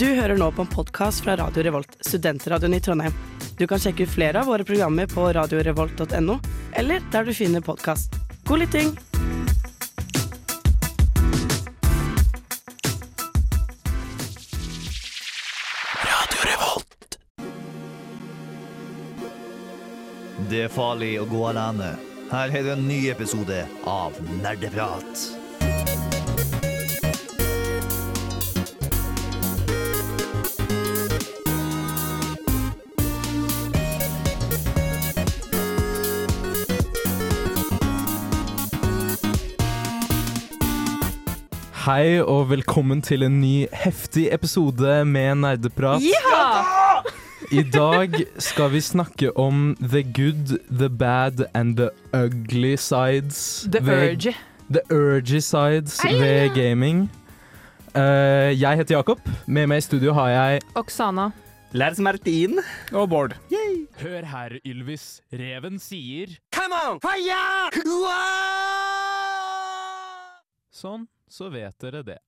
Du hører nå på en podkast fra Radio Revolt, studentradioen i Trondheim. Du kan sjekke ut flere av våre programmer på radiorevolt.no, eller der du finner podkast. God lytting! Det er farlig å gå alene. Her er det en ny episode av Nerdeprat. Hei og velkommen til en ny heftig episode med Nerdeprat. I dag skal vi snakke om the good, the bad and the ugly sides The urge. The urgy sides ved gaming. Uh, jeg heter Jakob. Med meg i studio har jeg Oksana. Lars Martin. Og Bård. Hør her, Ylvis. Reven sier Come on! Fire! Sånn, så vet dere det.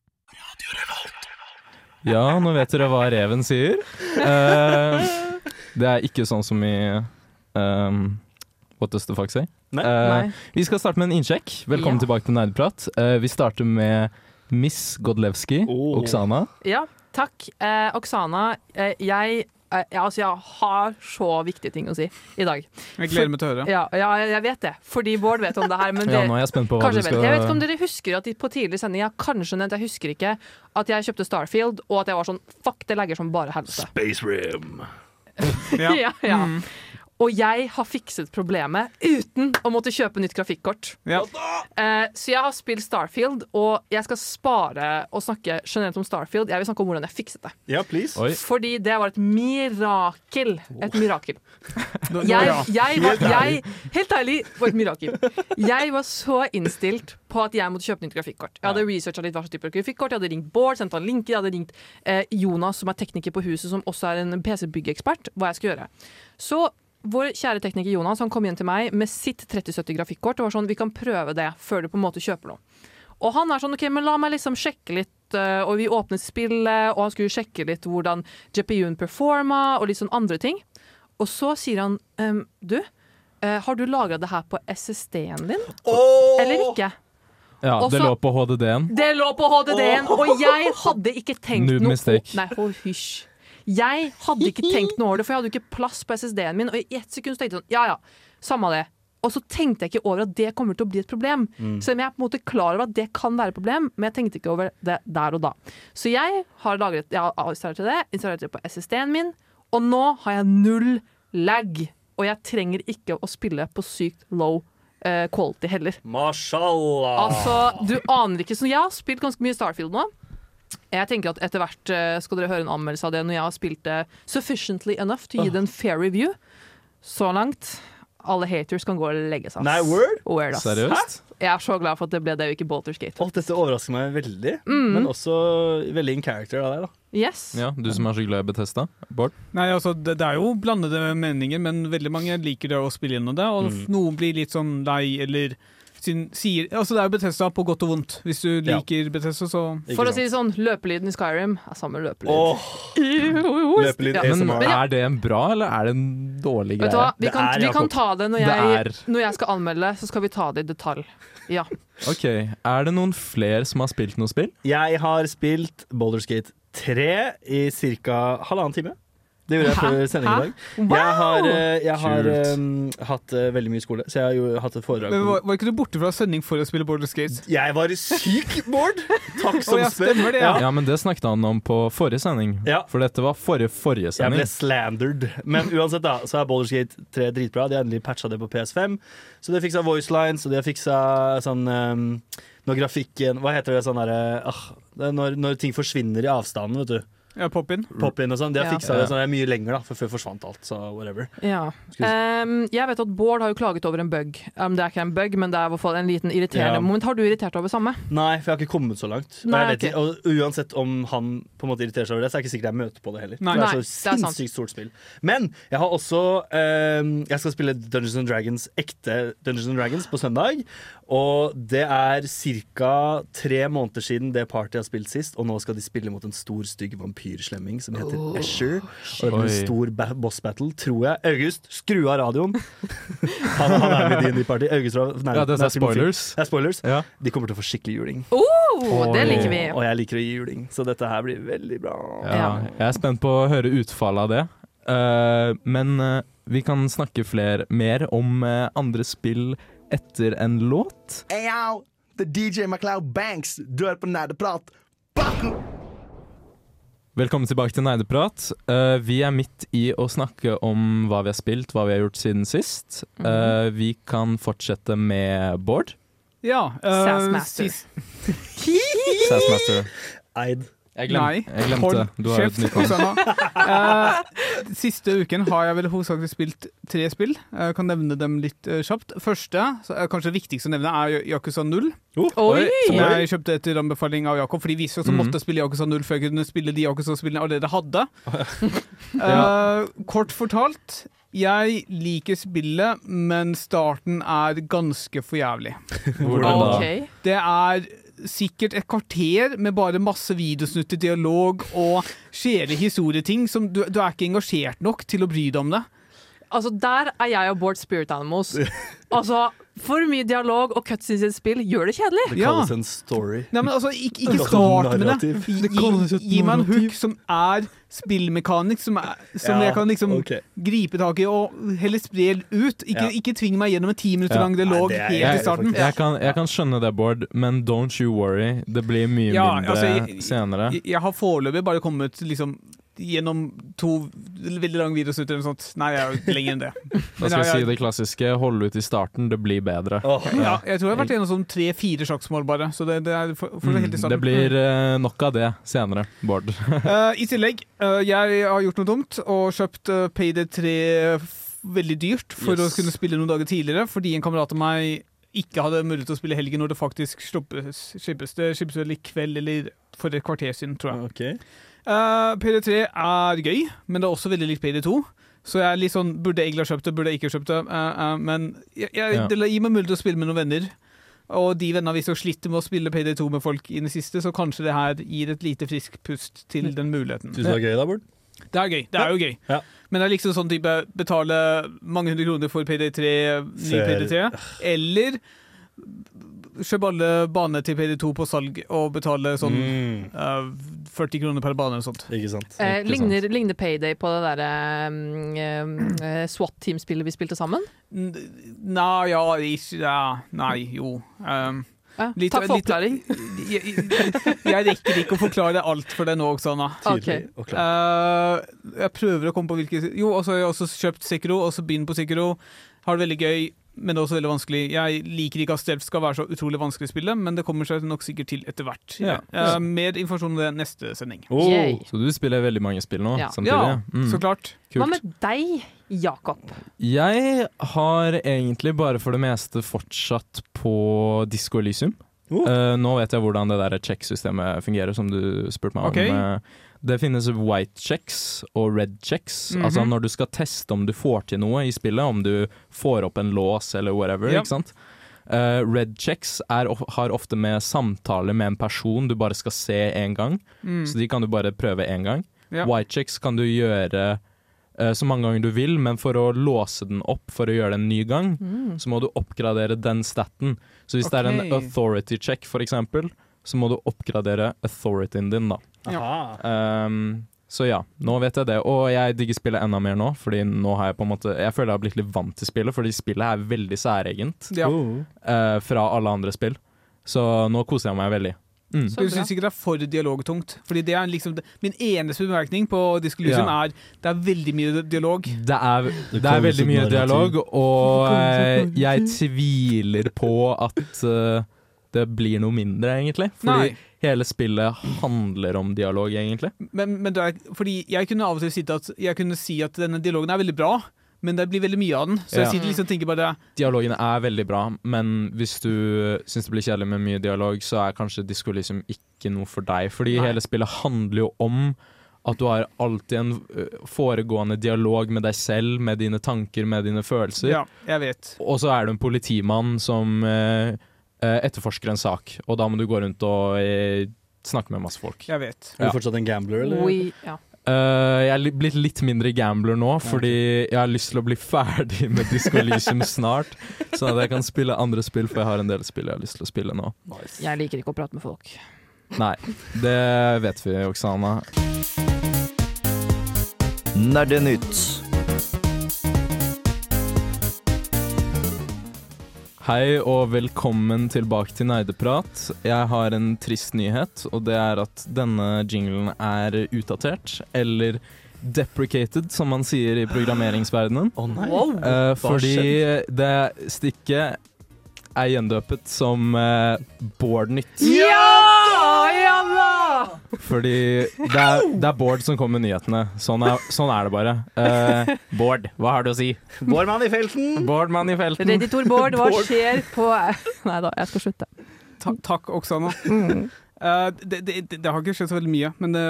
Ja, nå vet dere hva reven sier. Uh, det er ikke sånn som i um, What does the fuck say? Nei. Uh, Nei. vi skal starte med en innsjekk. Velkommen Ja. tilbake til Nerdprat. Uh, vi starter med Miss Godlewski, Oh. Oksana. Ja, takk. Eh, Oksana, jeg, ja, altså, jeg har så viktige ting å si i dag. Jeg gleder meg til å høre. Ja, ja, jeg vet det, fordi Bård vet om det her. Men Ja, nå er jeg spent på hva du skal... vet. jeg vet ikke om dere husker at de på tidlig sending Jeg har kanskje nevnt, jeg husker ikke at jeg kjøpte Starfield, og at jeg var sånn Fuck, det legger som bare helvete. Space Rim. Ja. Ja, ja. Mm. Og jeg har fikset problemet uten å måtte kjøpe nytt grafikkort. Ja. Eh, så jeg har spilt Starfield, og jeg skal spare å snakke generelt om Starfield. Jeg vil snakke om hvordan jeg fikset det. Ja, Fordi det var et mirakel. Et mirakel. Jeg, jeg var, jeg, helt ærlig, var et mirakel. Jeg var så innstilt på at jeg måtte kjøpe nytt grafikkort. Jeg hadde researcha litt hva slags type grafikkort. Jeg hadde ringt Bård, sendt han linker. Jeg hadde ringt eh, Jonas, som er tekniker på huset, som også er en PC-byggeekspert, hva jeg skal gjøre. Så vår kjære tekniker Jonas han kom igjen til meg med sitt 3070 grafikkort og var sånn Vi kan prøve det før du på en måte kjøper noe. Og han er sånn OK, men la meg liksom sjekke litt. eh, Og vi åpnet spillet, og han skulle sjekke litt hvordan GPU-en performa, og litt sånn andre ting. Og så sier han um, Du, eh, har du lagra det her på SSD-en din? Eller ikke? Ja, det lå på HDD-en. Det lå på HDD-en, og jeg hadde ikke tenkt Noob noe mistake. Nei, hysj. Jeg hadde ikke tenkt noe over det, for jeg hadde ikke plass på SSD-en min. Og i ett sekund tenkte jeg sånn, ja ja, samme det. Og så tenkte jeg ikke over at det kommer til å bli et problem. Selv om jeg er på en måte klar over at det kan være et problem, men jeg tenkte ikke over det der og da. Så jeg har lagret, jeg har installert det, installert det på SSD-en min, og nå har jeg null lag. Og jeg trenger ikke å spille på sykt low eh, quality heller. Mashallah. Altså, du aner ikke Så jeg har spilt ganske mye Starfield nå. Jeg tenker at etter hvert eh, skal dere høre en anmeldelse av det når jeg har spilt det sufficiently enough til å gi det en fair review. Så langt. Alle haters kan gå og legge seg. Nei, word? Word, Seriøst? Seriøst? Jeg er så glad for at det ble det, og ikke Bolters Gate. Oh, dette overrasker meg veldig, Mm. men også veldig in character av deg, da. Yes. Ja, du som er så glad i Betesta. Bård? Nei, altså, det, det er jo blandede meninger, men veldig mange liker det å spille gjennom det. Og Mm. noen blir litt sånn lei, eller sin, sier Altså, det er jo Bethesda på godt og vondt. Hvis du Ja. liker Bethesda, så For å si det sånn, løpelyden i Skyrim er samme løpelyd. Oh. løpelyd Ja. Men ASMR. er det en bra eller er det en dårlig Vet du hva? greie? Vi kan, er, vi kan ta det når Det jeg, er. når jeg skal anmelde, så skal vi ta det i detalj. Ja. Ok, Er det noen flere som har spilt noe spill? Jeg har spilt Boulderskate 3 i ca. halvannen time. Det gjorde jeg før sending i dag. Wow! Jeg har, eh, jeg har um, hatt uh, veldig mye skole, så jeg har jo hatt et foredrag. Men var, var ikke du borte fra sending for å spille Border Skates? Jeg var syk, Bård! Takk som oh, spør. det, ja. Ja, men det snakket han om på forrige sending. Ja. For dette var forrige forrige sending. Jeg ble slandered. Men uansett, da, så er Boulderskate 3 dritbra. De har endelig patcha det på PS5. Så de har fiksa voicelines, og de har fiksa sånn um, Når grafikken Hva heter det sånn derre uh, er når, når ting forsvinner i avstanden, vet du. Ja, Pop-in. Pop-in og sånn. De har Ja. fiksa det så det er mye lenger, da, for før forsvant alt. Så whatever. Ja. Um, jeg vet at Bård har jo klaget over en bug. Um, det er ikke en bug, men det er i hvert fall en liten irriterende Ja. moment. Har du irritert over samme? Nei, for jeg har ikke kommet så langt. Nei, ikke, og uansett om han på en måte irriterer seg over det, så er det ikke sikkert jeg møter på det heller. Nei. For det er så sinnssykt stort spill. Men jeg har også um, Jeg skal spille Dungeons and Dragons, ekte Dungeons and Dragons på søndag. Og det er ca. tre måneder siden det partyet har spilt sist, og nå skal de spille mot en stor, stygg vampyrslemming som heter Escher. Og det blir en stor ba boss battle, tror jeg. August, skru av radioen! Han, han er med i Party. August nei, Ja, det er spoilers. Det er spoilers. Ja. De kommer til å få skikkelig juling. Oh, det liker vi. Og jeg liker å gi juling, så dette her blir veldig bra. Ja, Ja. jeg er spent på å høre utfallet av det. Uh, men uh, vi kan snakke fler, mer om uh, andre spill etter en låt. Hey yo, er DJ MacLeod Banks. Du er på Nerdeprat. Velkommen tilbake til Neideprat. Uh, vi er midt i å snakke om hva vi har spilt, hva vi har gjort siden sist. Eh, vi kan fortsette med Bård. Ja. Uh, Sassmaster. Sassmaster. Eid. Jeg, glem, Nei. jeg glemte. Hold Du har et kjeft, nytt navn. Eh, siste uken har jeg vel hovedsakelig spilt tre spill. Jeg kan nevne dem litt uh, kjapt. Første, så uh, kanskje viktigst å nevne, er Yakuza 0. Oi! Som jeg kjøpte etter anbefaling av Jakob, fordi vi så Mhm. måtte spille Yakuza 0 før jeg kunne spille de Yakuza-spillene jeg allerede hadde. Eh, kort fortalt, jeg liker spillet, men starten er ganske for jævlig. Hvordan da? Okay. Det er sikkert et kvarter med bare masse videosnutter, dialog og skjeve historieting som du, du er ikke engasjert nok til å bry deg om det. Altså, der er jeg og Bård Spirit Animals. Altså, for mye dialog og cuts i sitt spill gjør det kjedelig. Det Ja. kalles en story. Nei, men altså, ikke, ikke start med det. Gi, gi meg en hook som er spillmekanikk, som, er, som Ja, jeg kan liksom okay. gripe tak i og heller spre ut. Ikke, Ja. ikke tving meg gjennom en ti minutter Ja. lang dialog Nei, det er- helt i starten. jeg, kan, jeg kan skjønne det, Bård, men don't you worry. Det blir mye Ja, mindre altså, jeg- senere. Jeg, jeg har foreløpig bare kommet liksom gjennom to veldig lange videosnutter eller noe sånt. Nei, jeg er lenger enn det. Da skal jeg si det klassiske hold ut i starten, det blir bedre. Oh. Ja, jeg tror jeg har vært gjennom sånn tre-fire sjakksmål bare, så det, det er for, for Mm, helt i starten. det blir uh, nok av det senere, Bård. uh, I tillegg, uh, jeg har gjort noe dumt og kjøpt uh, Payday 3 veldig dyrt for å kunne spille noen dager tidligere, fordi en kamerat av meg ikke hadde mulighet til å spille helgen når det faktisk slippes. Det slippes vel i kveld eller for et kvarter siden, tror jeg. ok. Uh, Payday 3 er gøy, men det er også veldig likt PD2. Så jeg er litt sånn, burde jeg egentlig ha kjøpt det, burde jeg ikke ha kjøpt det. Uh, uh, men jeg, jeg, Ja. det gir meg mulighet til å spille med noen venner. Og de vennene har vist å med å spille PD2 med folk i det siste, så kanskje det her gir et lite frisk pust til den muligheten. Syns du det er gøy da, Bård? Det er gøy. Det er jo gøy. Ja. Men det er liksom sånn type betale mange hundre kroner for PD3, ny Før- Payday 3, eller kjøp alle banene til Payday 2 på salg og betale sånn Mm, uh, 40 kroner per bane eller sånt. ikke sant. Eh, Ikke ligner, ligner Payday på det derre um, uh, SWAT-team-spillet vi spilte sammen? N- Nei, ja, ikke, ja Nei, jo. Um, Ja, Litt- takk for litt- oppklaring. jeg, jeg, rekker ikke å forklare alt for deg nå, Oksana. Okay. Eh, jeg prøver å komme på hvilke Jo, og så har jeg også kjøpt Sekiro, og så begynt på Sekiro. Har det veldig gøy, men det er også veldig vanskelig. Jeg liker ikke at stealth skal være så utrolig vanskelig å spille, men det kommer seg nok sikkert til etter hvert. Ja. Eh, mer informasjon om det neste sending. Oh, Så du spiller veldig mange spill nå Ja. samtidig? Ja, Mm, så klart. Hva med deg, Jakob? Jeg har egentlig bare for det meste fortsatt på Disko Elysium. Oh. Uh, nå vet jeg hvordan det der check-systemet fungerer, som du spurte meg om. Eh, det finnes white checks og red checks. Mhm. Altså når du skal teste om du får til noe i spillet, om du får opp en lås eller whatever. Ja. ikke sant? Uh, red checks er, har ofte med samtale med en person du bare skal se én gang. Mm. Så de kan du bare prøve én gang. Ja. White checks kan du gjøre uh, så mange ganger du vil, men for å låse den opp for å gjøre det en ny gang, så må du oppgradere den staten. Så hvis det er en authority check, for eksempel, så må du oppgradere authorityen din, da. Ehm, så ja, nå vet jeg det. Og jeg digger spillet enda mer nå, fordi nå har jeg på en måte Jeg føler jeg har blitt litt vant til spillet, fordi spillet er veldig særegent Ja. Eh, fra alle andre spill. Så nå koser jeg meg veldig. Mm. Så Du bra. syns ikke det er for dialogtungt? Fordi det er liksom det- Min eneste bemerkning på Discolusion Ja. er det er veldig mye dialog. Det er, det er veldig mye dialog, og eh, jeg tviler på at eh, det blir noe mindre, egentlig. Fordi Nei. hele spillet handler om dialog, egentlig. Men, men det er, fordi jeg kunne av og til si at, si at denne dialogen er veldig bra, men det blir veldig mye av den. Så jeg Ja. sitter liksom og tenker bare Dialogene er veldig bra, men hvis du syns det blir kjedelig med mye dialog, så er kanskje Disco liksom ikke noe for deg. Fordi Nei. hele spillet handler jo om at du har alltid en foregående dialog med deg selv, med dine tanker, med dine følelser. Ja, jeg vet. Og så er du en politimann som eh, etterforsker en sak, og da må du gå rundt og eh, snakke med masse folk. Jeg vet. Er du fortsatt en gambler, eller? We, ja. Uh, jeg er blitt litt mindre gambler nå, fordi jeg har lyst til å bli ferdig med Disco Elysium snart. Sånn at jeg kan spille andre spill, for jeg har en del spill jeg har lyst til å spille nå. Jeg liker ikke å prate med folk. Nei, det vet vi, Oksana. Nerdenytt. Hei og velkommen tilbake til Neideprat. Jeg har en trist nyhet, og det er at denne jinglen er utdatert, eller deprecated, som man sier i programmeringsverdenen. Å nei. Eh, fordi det stikket er gjendøpet som uh, Bårdnytt. Ja! Ja! Fordi det er, det er Bård som kommer med nyhetene. Sånn er, sånn er det bare. Uh, Bård, hva har du å si? Bårdmann i felten. Bårdmann i felten. Reditor Bård, hva skjer på Nei da, jeg skal slutte. Ta takk, Oksana. Eh, det, det, det, det har ikke skjedd så veldig mye, men det,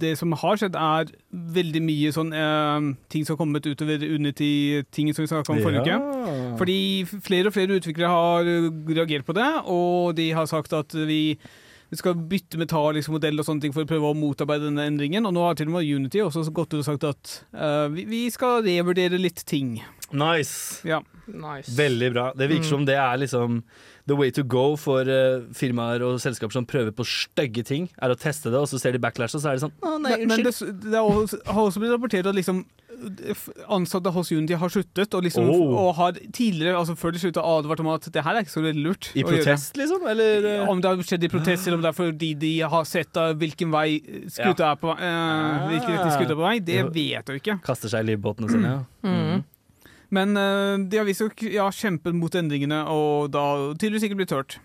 det som har skjedd, er veldig mye sånn uh, ting som har kommet utover Unity-ting som vi snakket om forrige uke. Fordi flere og flere utviklere har reagert på det, og de har sagt at vi vi skal bytte metallisk modell og sånne ting for å prøve å motarbeide denne endringen. Og nå har til og med Unity også gått ut og sagt at uh, vi, vi skal revurdere litt ting. Nice. Ja. Nice. Veldig bra. Det virker som det er liksom the way to go for uh, firmaer og selskaper som prøver på stygge ting, er å teste det, og så ser de backlash, og så er det sånn Å, nei, Men, men det, det er også, har også blitt rapportert at liksom ansatte hos Unity har sluttet, og, liksom, Oh. og har tidligere, altså før de sluttet, advart om at det her er ikke så veldig lurt. I protest, liksom? Eller eh, Om det har skjedd i protest, eller om det er fordi de har sett hvilken vei skuta er på vei, eh, hvilken retning skuta er på vei, det Jo. vet du ikke. kaster seg i livbåtene sine? Ja. Mm. Men eh, de har visstnok ja, kjempet mot endringene, og da tydeligvis ikke blitt hørt.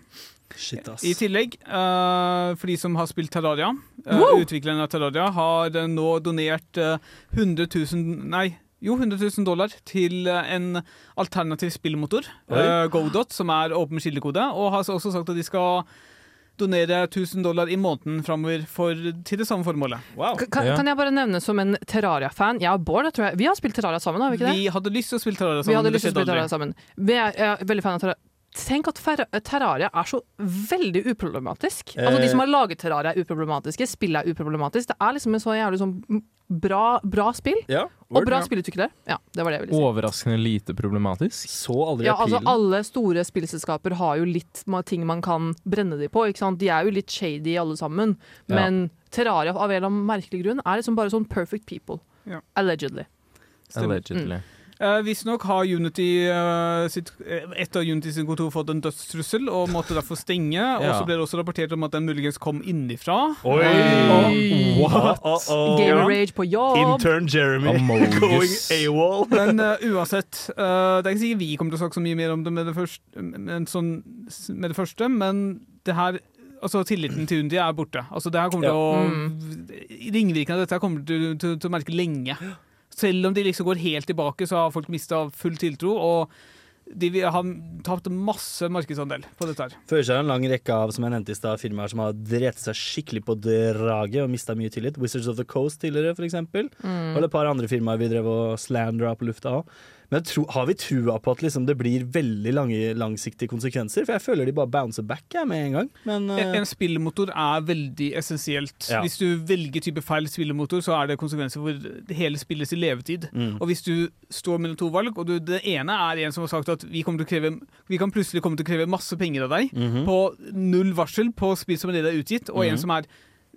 Shit, ass. I tillegg, uh, for de som har spilt Terraria, uh, Wow! utviklerne av Terraria har uh, nå donert eh, 100 000 Nei, jo, 100 000 dollar til en alternativ spillmotor, uh, Godot, som er åpen kildekode, og har også sagt at de skal donere 1000 dollar i måneden framover for, til det samme formålet. Wow. Kan, Ja. kan jeg bare nevne som en Terraria-fan Jeg og Bård jeg tror jeg, vi har spilt Terraria sammen, har vi ikke det? Vi hadde lyst til å spille Terraria sammen. Vi hadde lyst til å spille Terraria sammen. Vi er, er veldig fan av Terraria. Tenk at Terraria er så veldig uproblematisk. Altså De Eh. som har laget Terraria, er uproblematiske. Spillet er uproblematisk. Det er liksom en så jævlig sånn bra, bra spill. Ja, Og bra bra spillutviklere. Ja, det var det jeg ville si. Overraskende lite problematisk. Så aldri Ja, altså. Alle store spillselskaper har jo litt ting man kan brenne de på. ikke sant? De er jo litt shady alle sammen. Ja. Men Terraria av en eller annen merkelig grunn er liksom bare sånn perfect people. Ja. Allegedly. Stemmer. Allegedly. Uh, Visstnok har Unity uh, sitt, eh, et av Unity sin kontor fått en dødstrussel og måtte derfor stenge. Og så ble det også rapportert om at den muligens kom innifra. Oi! Uh, What? Uh, oh, oh. Gamer rage på jobb. Intern Jeremy Amogus. going AWOL. Men uansett, eh, det er ikke sikkert vi kommer til å snakke så mye mer om det med det første, men, sånn, med det første, men det her Altså, tilliten til Unity er borte. Altså, det her kommer til å Ringvirkningene av dette her kommer til, til, til å merke lenge. Selv om de liksom går helt tilbake, så har folk mista full tiltro, og de har tapt masse markedsandel på dette her. Fører seg en lang rekke av som jeg nevnte i sted, firmaer som har drept seg skikkelig på draget og mista mye tillit. Wizards of the Coast tidligere, eksempel. Mm. Og et par andre firmaer vi drev og slandra på lufta av. Men tro, har vi trua på at liksom det blir veldig lange, langsiktige konsekvenser? For jeg føler de bare bouncer back jeg, med en gang. Men En, eh, en spillmotor er veldig essensielt. Ja. Hvis du velger type feil spillemotor, så er det konsekvenser for hele spillets levetid. mm. Og hvis du står mellom to valg, og du, det ene er en som har sagt at vi, kreve, vi kan plutselig komme til å kreve masse penger av deg, Mhm. på null varsel på spill som allerede er utgitt, og Mhm. en som er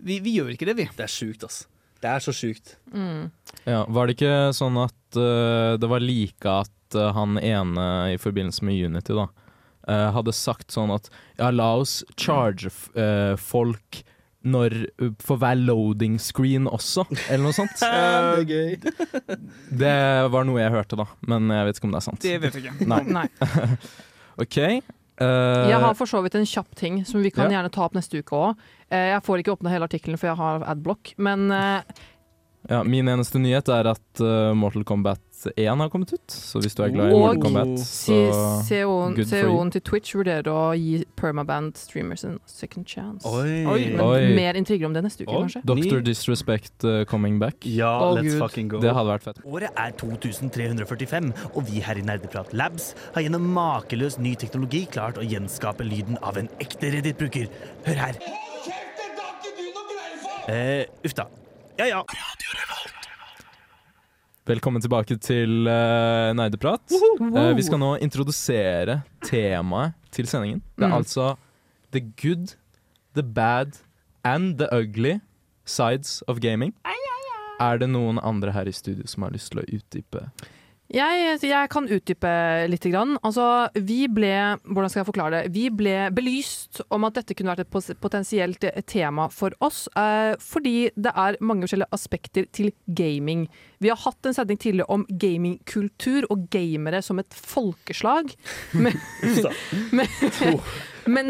vi, vi gjør ikke det, vi. Det er sjukt, ass. Det er så sjukt. Mm. Ja, var det ikke sånn at uh, det var like at uh, han ene i forbindelse med Unity da, uh, hadde sagt sånn at ja, la oss charge folk når, for hver loading screen også, eller noe sånt. det er gøy. Det var noe jeg hørte da, men jeg vet ikke om det er sant. Det vet jeg ikke. Nei. Nei. Ok. Eh, Jeg har for så vidt en kjapp ting som vi kan Ja. gjerne ta opp neste uke òg. Jeg får ikke åpne hele artikkelen, for jeg har adblock. Men uh, ja, min eneste nyhet er at eh, Mortal Kombat 1 har kommet ut, så hvis du er glad i Og Mortal Kombat, så CEO-en good for you. til Twitch vurderer å gi permaband streamers en second chance. Oi. Oi. Men Oi. mer intriger om det neste uke, kanskje. Dr. Disrespect uh, coming back. Ja, oh, let's Gud. fucking go. Det hadde vært fett. Året er 2345, og vi her i Nerdeprat Labs har gjennom makeløs ny teknologi klart å gjenskape lyden av en ekte Reddit-bruker. Hør her. Eh, uff da. Ja ja. Velkommen tilbake til uh, Nerdeprat. Uh, vi skal nå introdusere temaet til sendingen. Det er Mm. altså the good, the bad and the ugly sides of gaming. Er det noen andre her i studio som har lyst til å utdype? Jeg, jeg kan utdype litt. Altså, vi ble hvordan skal jeg forklare det? Vi ble belyst om at dette kunne vært et potensielt tema for oss, eh, fordi det er mange forskjellige aspekter til gaming. Vi har hatt en sending tidligere om gamingkultur og gamere som et folkeslag. Men, men, men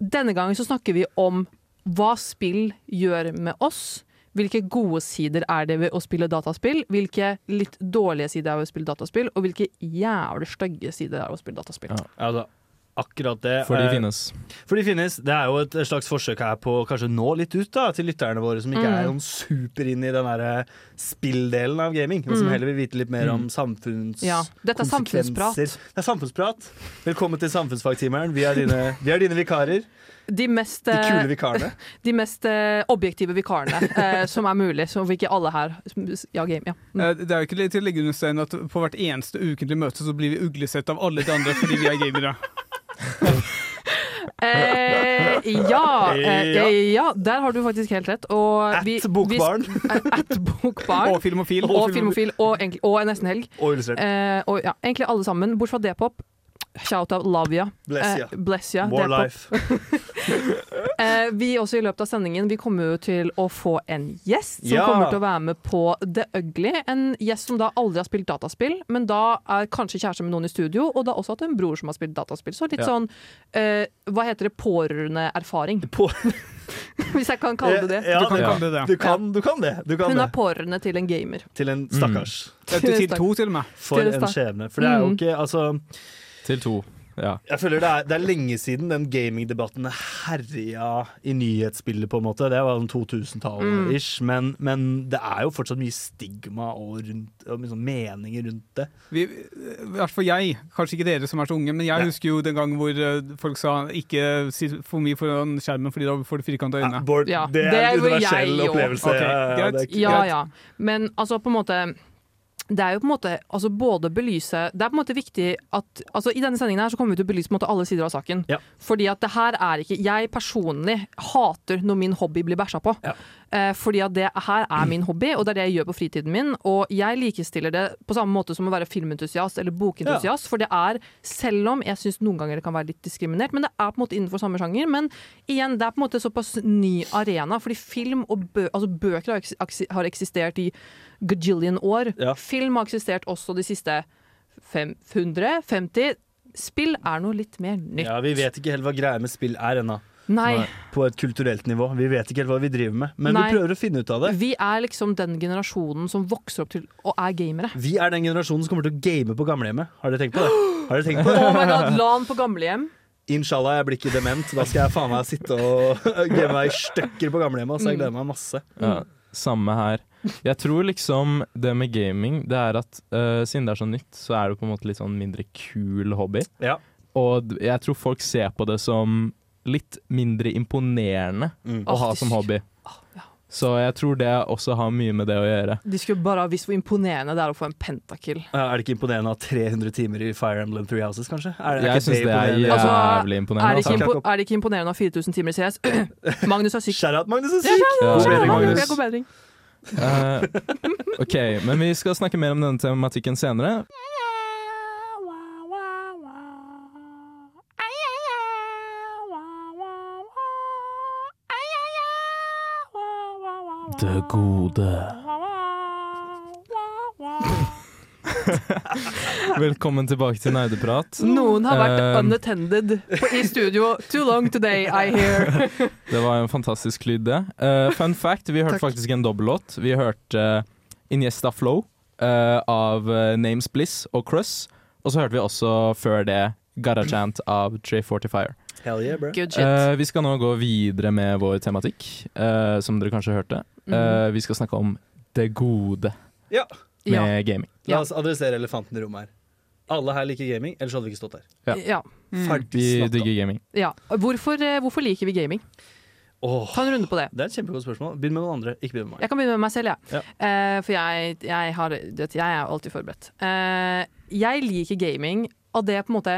denne gangen så snakker vi om hva spill gjør med oss. Hvilke gode sider er det ved å spille dataspill? Hvilke litt dårlige sider er det ved å spille dataspill? Og hvilke jævlig stygge sider er det ved å spille dataspill? Ja. Altså, akkurat det. For de eh, finnes. For de finnes. Det er jo et slags forsøk her på å kanskje nå litt ut da, til lytterne våre, som ikke Mm. er noen super inn i den der spilldelen av gaming, men som Mm. heller vil vite litt mer om samfunnskonsekvenser. Ja, dette er samfunnsprat. Det er samfunnsprat. Velkommen til Samfunnsfagtimeren. Vi er dine, vi er dine vikarer. De mest, De kule eh, vikarene. de mest eh, objektive vikarene eh, som er mulig, som vi ikke alle her Ja, game, ja. Mm. Eh, Det er jo ikke til å legge under steinen at på hvert eneste ukentlige møte så blir vi uglesett av alle de andre fordi vi er gamere. Eh, ja, eh, Ja. der har du faktisk helt rett. Og At vi- bokbarn. At bokbarn. Og filmofil. og filmofil, og, egentlig- og nesten helg. Og illustrert. Eh, og ja, egentlig alle sammen, bortsett fra D-pop. Shout-out Lavia. Bless ya. Eh, bless ya, More life. Eh, vi også i løpet av sendingen Vi kommer jo til å få en gjest som Ja. kommer til å være med på The Ugly. En gjest som da aldri har spilt dataspill, men da er kanskje kjæreste med noen i studio, og da også hatt en bror som har spilt dataspill. Så litt Ja. sånn eh, Hva heter det? Pårørendeerfaring. På- Hvis jeg kan kalle det det. Ja, Du kan det- det det. Du kan, du kan det. Du kan Hun er pårørende til en gamer. Til en stakkars. Mm. Til to, til og med. For Til en en skjebne. For det er jo Mm. ikke Altså Til to. Ja. Jeg føler det er, det er lenge siden den gamingdebatten herja i nyhetsbildet, på en måte. Det var sånn 2000-tallet ish. Men, men det er jo fortsatt mye stigma og, rundt, og sånn meninger rundt det. Vi, I hvert fall jeg, kanskje ikke dere som er så unge, men jeg ja. husker jo den gang hvor eh, folk sa ikke si for mye foran skjermen fordi da får du firkanta Ja, øyne. Bård, Ja, det det er en universell opplevelse. Okay, Ja, greit. det er Ja, ja. Men altså, på en måte det er jo på en måte altså både belyse Det er på en måte viktig at altså I denne sendingen her så kommer vi til å belyse på en måte alle sider av saken. Ja. Fordi at det her er ikke Jeg personlig hater når min hobby blir bæsja på. Ja. Eh, fordi at det her er min hobby, og det er det jeg gjør på fritiden min. Og jeg likestiller det på samme måte som å være filmentusiast eller bokentusiast. For det er, selv om jeg syns noen ganger det kan være litt diskriminert, men det er på en måte innenfor samme sjanger. Men igjen, det er på en måte såpass ny arena, fordi film og bø altså bøker har, eks har eksistert i gajillion år. Ja. Film har eksistert også de siste 500, 50. Spill er noe litt mer nytt. Ja, Vi vet ikke helt hva greia med spill er ennå, Nei. på et kulturelt nivå. Vi vet ikke helt hva vi driver med, men Nei. vi prøver å finne ut av det. Vi er liksom den generasjonen som vokser opp til og er gamere. Vi er den generasjonen som kommer til å game på gamlehjemmet. Har dere tenkt på det? Har dere tenkt på det? Oh my god, LAN på gamlehjem. Inshallah, jeg blir ikke dement. Da skal jeg faen meg sitte og game meg i stykker på gamlehjemmet. Så jeg gleder meg masse. Ja, samme her. Jeg tror liksom det med gaming, det er at uh, siden det er så nytt, så er det på en måte litt sånn mindre kul hobby. Ja. Og jeg tror folk ser på det som litt mindre imponerende Mm. å ha som hobby. Så jeg tror det også har mye med det å gjøre. De skulle bare ha visst hvor imponerende det er å få en pentakill. Er det ikke imponerende å ha 300 timer i Fire Emblem Three Houses, kanskje? Er, er Jeg syns det er imponerende? Altså, jævlig Er det, ikke Altså. impo er det ikke imponerende å ha 4000 timer i CS? Magnus er syk. Shout-out Magnus er Ja, syk! Ja, God shout-out bedring, Magnus. Magnus. God bedring. Eh, OK, men vi skal snakke mer om denne tematikken senere. Det gode. Velkommen tilbake til Nerdeprat. Noen har vært uh, unattended i studio. Too long today, I hear. Det var en fantastisk lyd, det. Uh, fun fact, vi hørte Takk. faktisk en dobbellåt. Vi hørte uh, Iniesta Flow eh, av Names Bliss og Cruss. Og så hørte vi også før det Garachant av Trey Fortifier. Hell yeah, bro. Good shit. Eh, vi skal nå gå videre med vår tematikk, uh, som dere kanskje hørte. Mhm. Eh, vi skal snakke om det gode Ja. Med ja. gaming. La oss adressere elefanten i rommet her. Alle her liker gaming, ellers hadde vi ikke stått her. Ja. Ja. Mm. Vi digger gaming. ja. Hvorfor, eh, hvorfor liker vi gaming? Oh, Ta en runde på det. det er et kjempegodt spørsmål. Begynn med noen andre, ikke begynn med meg. Jeg kan begynne med meg selv. Ja. Uh, for jeg, jeg, har, vet, jeg er alltid forberedt. Uh, jeg liker gaming. Og det er på en måte,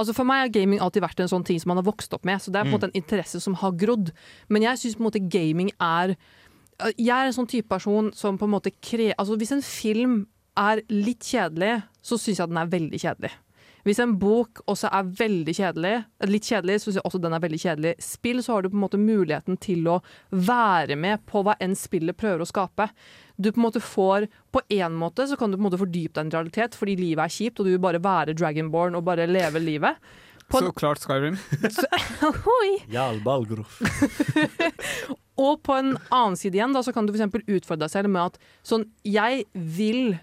altså For meg har gaming alltid vært en sånn ting som man har vokst opp med. Så det er på en Mm. måte en interesse som har grodd. Men jeg syns gaming er Jeg er en sånn type person som på en måte kre... Altså Hvis en film er litt kjedelig, så syns jeg den er veldig kjedelig. Hvis en bok også er veldig kjedelig, litt kjedelig, så syns jeg også den er veldig kjedelig. Spill, så har du på en måte muligheten til å være med på hva enn spillet prøver å skape. Du på en måte får På en måte så kan du på en måte fordype deg i en realitet fordi livet er kjipt, og du vil bare være Dragonborn og bare leve livet. På Så klart Skyrim. Jarl Balgrof. Og på en annen side igjen, da, så kan du f.eks. utfordre deg selv med at sånn Jeg vil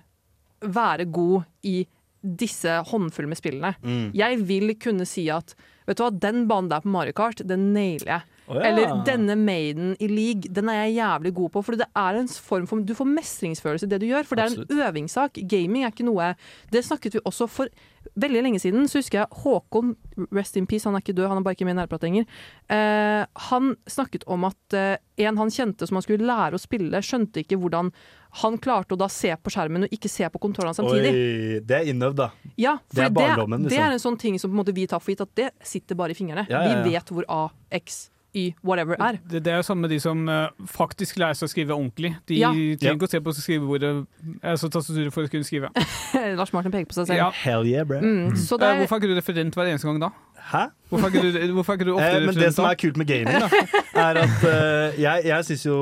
være god i disse håndfulle med spillene. Mm. Jeg vil kunne si at Vet du hva, den banen der på Mario Kart, den nailer jeg. Å ja. Eller denne maiden i league, den er jeg jævlig god på. For det er en form for Du får mestringsfølelse i det du gjør, for det er en øvingssak. Gaming er ikke noe Det snakket vi også for veldig lenge siden. Så husker jeg Håkon, rest in peace, han er ikke død, han er bare ikke med i Nærprat lenger. Eh, han snakket om at eh, en han kjente som han skulle lære å spille, skjønte ikke hvordan han klarte å da se på skjermen og ikke se på kontrollene samtidig. Oi, det er innøvd, da. Ja, Det er barndommen. det, det, liksom. er en sånn ting som vi tar for gitt at det sitter bare i fingrene. Ja, ja, ja. Vi vet hvor A, X, Y, whatever er. Det, det er jo samme med de som uh, faktisk lærer seg å skrive ordentlig. De Ja. trenger ikke å se på skrivebordet, altså tastaturet, for å kunne skrive. Lars Martin peker på seg selv. Ja. Hell yeah, bro. Mm, så det Eh, er, Hvorfor er ikke du referent hver eneste gang da? Hæ? Hvorfor er ikke du, hvorfor er ikke du ofte Eh, men det som er kult med gaming, da, er at uh, jeg, jeg synes jo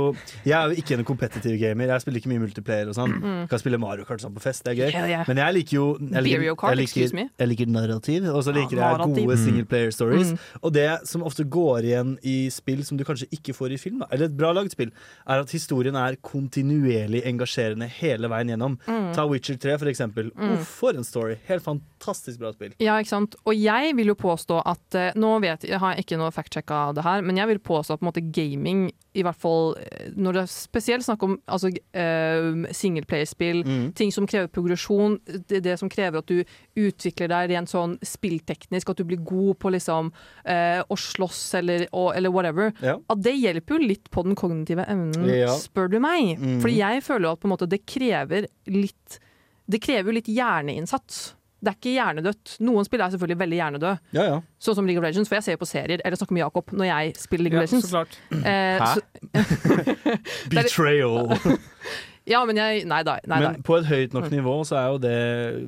Jeg er jo ikke en kompetitiv gamer. Jeg spiller ikke mye multiplayer og sånn. Kan spille Mario Kart sånn på fest, det er gøy. Yeah, yeah. Men jeg liker jo jeg liker, jeg liker, jeg liker narrativ, og så liker Ja, jeg gode Mm. single player stories. Mm. Og det som ofte går igjen i spill som du kanskje ikke får i film, da, eller et bra laget spill, er at historien er kontinuerlig engasjerende hele veien gjennom. Mm. Ta Witcher 3 for eksempel. Uff, for en story. Helt fantastisk bra spill. Ja, ikke sant. Og jeg vil jo påstå at eh, Nå vet jeg, har jeg ikke noe fact-sjekka det her, men jeg vil påstå at på en måte gaming, i hvert fall eh, når det er spesielt snakk om altså, uh, singleplayerspill, Mm. ting som krever progresjon, det, det som krever at du utvikler deg rent sånn spillteknisk, at du blir god på liksom uh, å slåss eller, og, eller whatever, Ja. at det hjelper jo litt på den kognitive evnen, Ja. spør du meg. Mm. Fordi jeg føler jo at på en måte det krever litt Det krever jo litt hjerneinnsats. Det er ikke hjernedødt. Noen spill er selvfølgelig veldig hjernedøde, Ja, ja. sånn som League of Legends, for jeg ser jo på serier, eller snakker med Jakob når jeg spiller League Ja, of så klart. Eh, Hæ? så, Betrayal. ja, men jeg Nei da. Nei, da. Men på et høyt nok nivå så er jo det,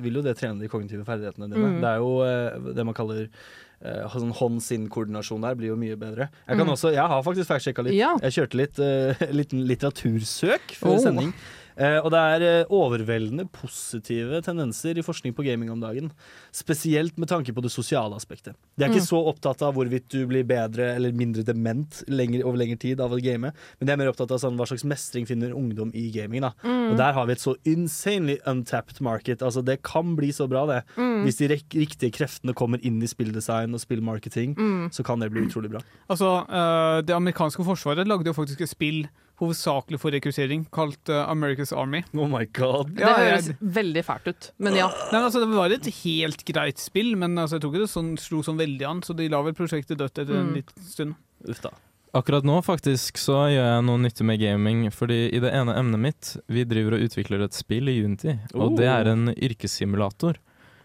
vil jo det trene de kognitive ferdighetene dine. Mm. Det er jo eh, det man kaller eh, sånn hånd-sinn-koordinasjon der blir jo mye bedre. Jeg, kan Mm. også, jeg har faktisk fact-sjekka litt. Ja. Jeg kjørte litt uh, liten litteratursøk før Oh. sending. Eh, og det er eh, overveldende positive tendenser i forskning på gaming om dagen. Spesielt med tanke på det sosiale aspektet. De er ikke Mm. så opptatt av hvorvidt du blir bedre eller mindre dement lenger, over lengre tid av å game, men de er mer opptatt av sånn, hva slags mestring finner ungdom i gaming. Da. Mm. Og der har vi et så insanely untapped market. Altså, det kan bli så bra, det. Mm. Hvis de riktige kreftene kommer inn i spilldesign og spillmarketing, Mm. så kan det bli utrolig bra. Altså, eh, Det amerikanske forsvaret lagde jo faktisk et spill hovedsakelig for rekruttering, kalt uh, America's Army. Oh my god. Det Ja, høres jeg- veldig fælt ut, men ja. Nei, men altså, Det var et helt greit spill, men altså, jeg tror ikke det sånn, slo sånn veldig an, så de la vel prosjektet dødt etter en Mm. liten stund. Uff da. Akkurat nå faktisk så gjør jeg noe nyttig med gaming, fordi i det ene emnet mitt, vi driver og utvikler et spill i Unity, og det er en yrkessimulator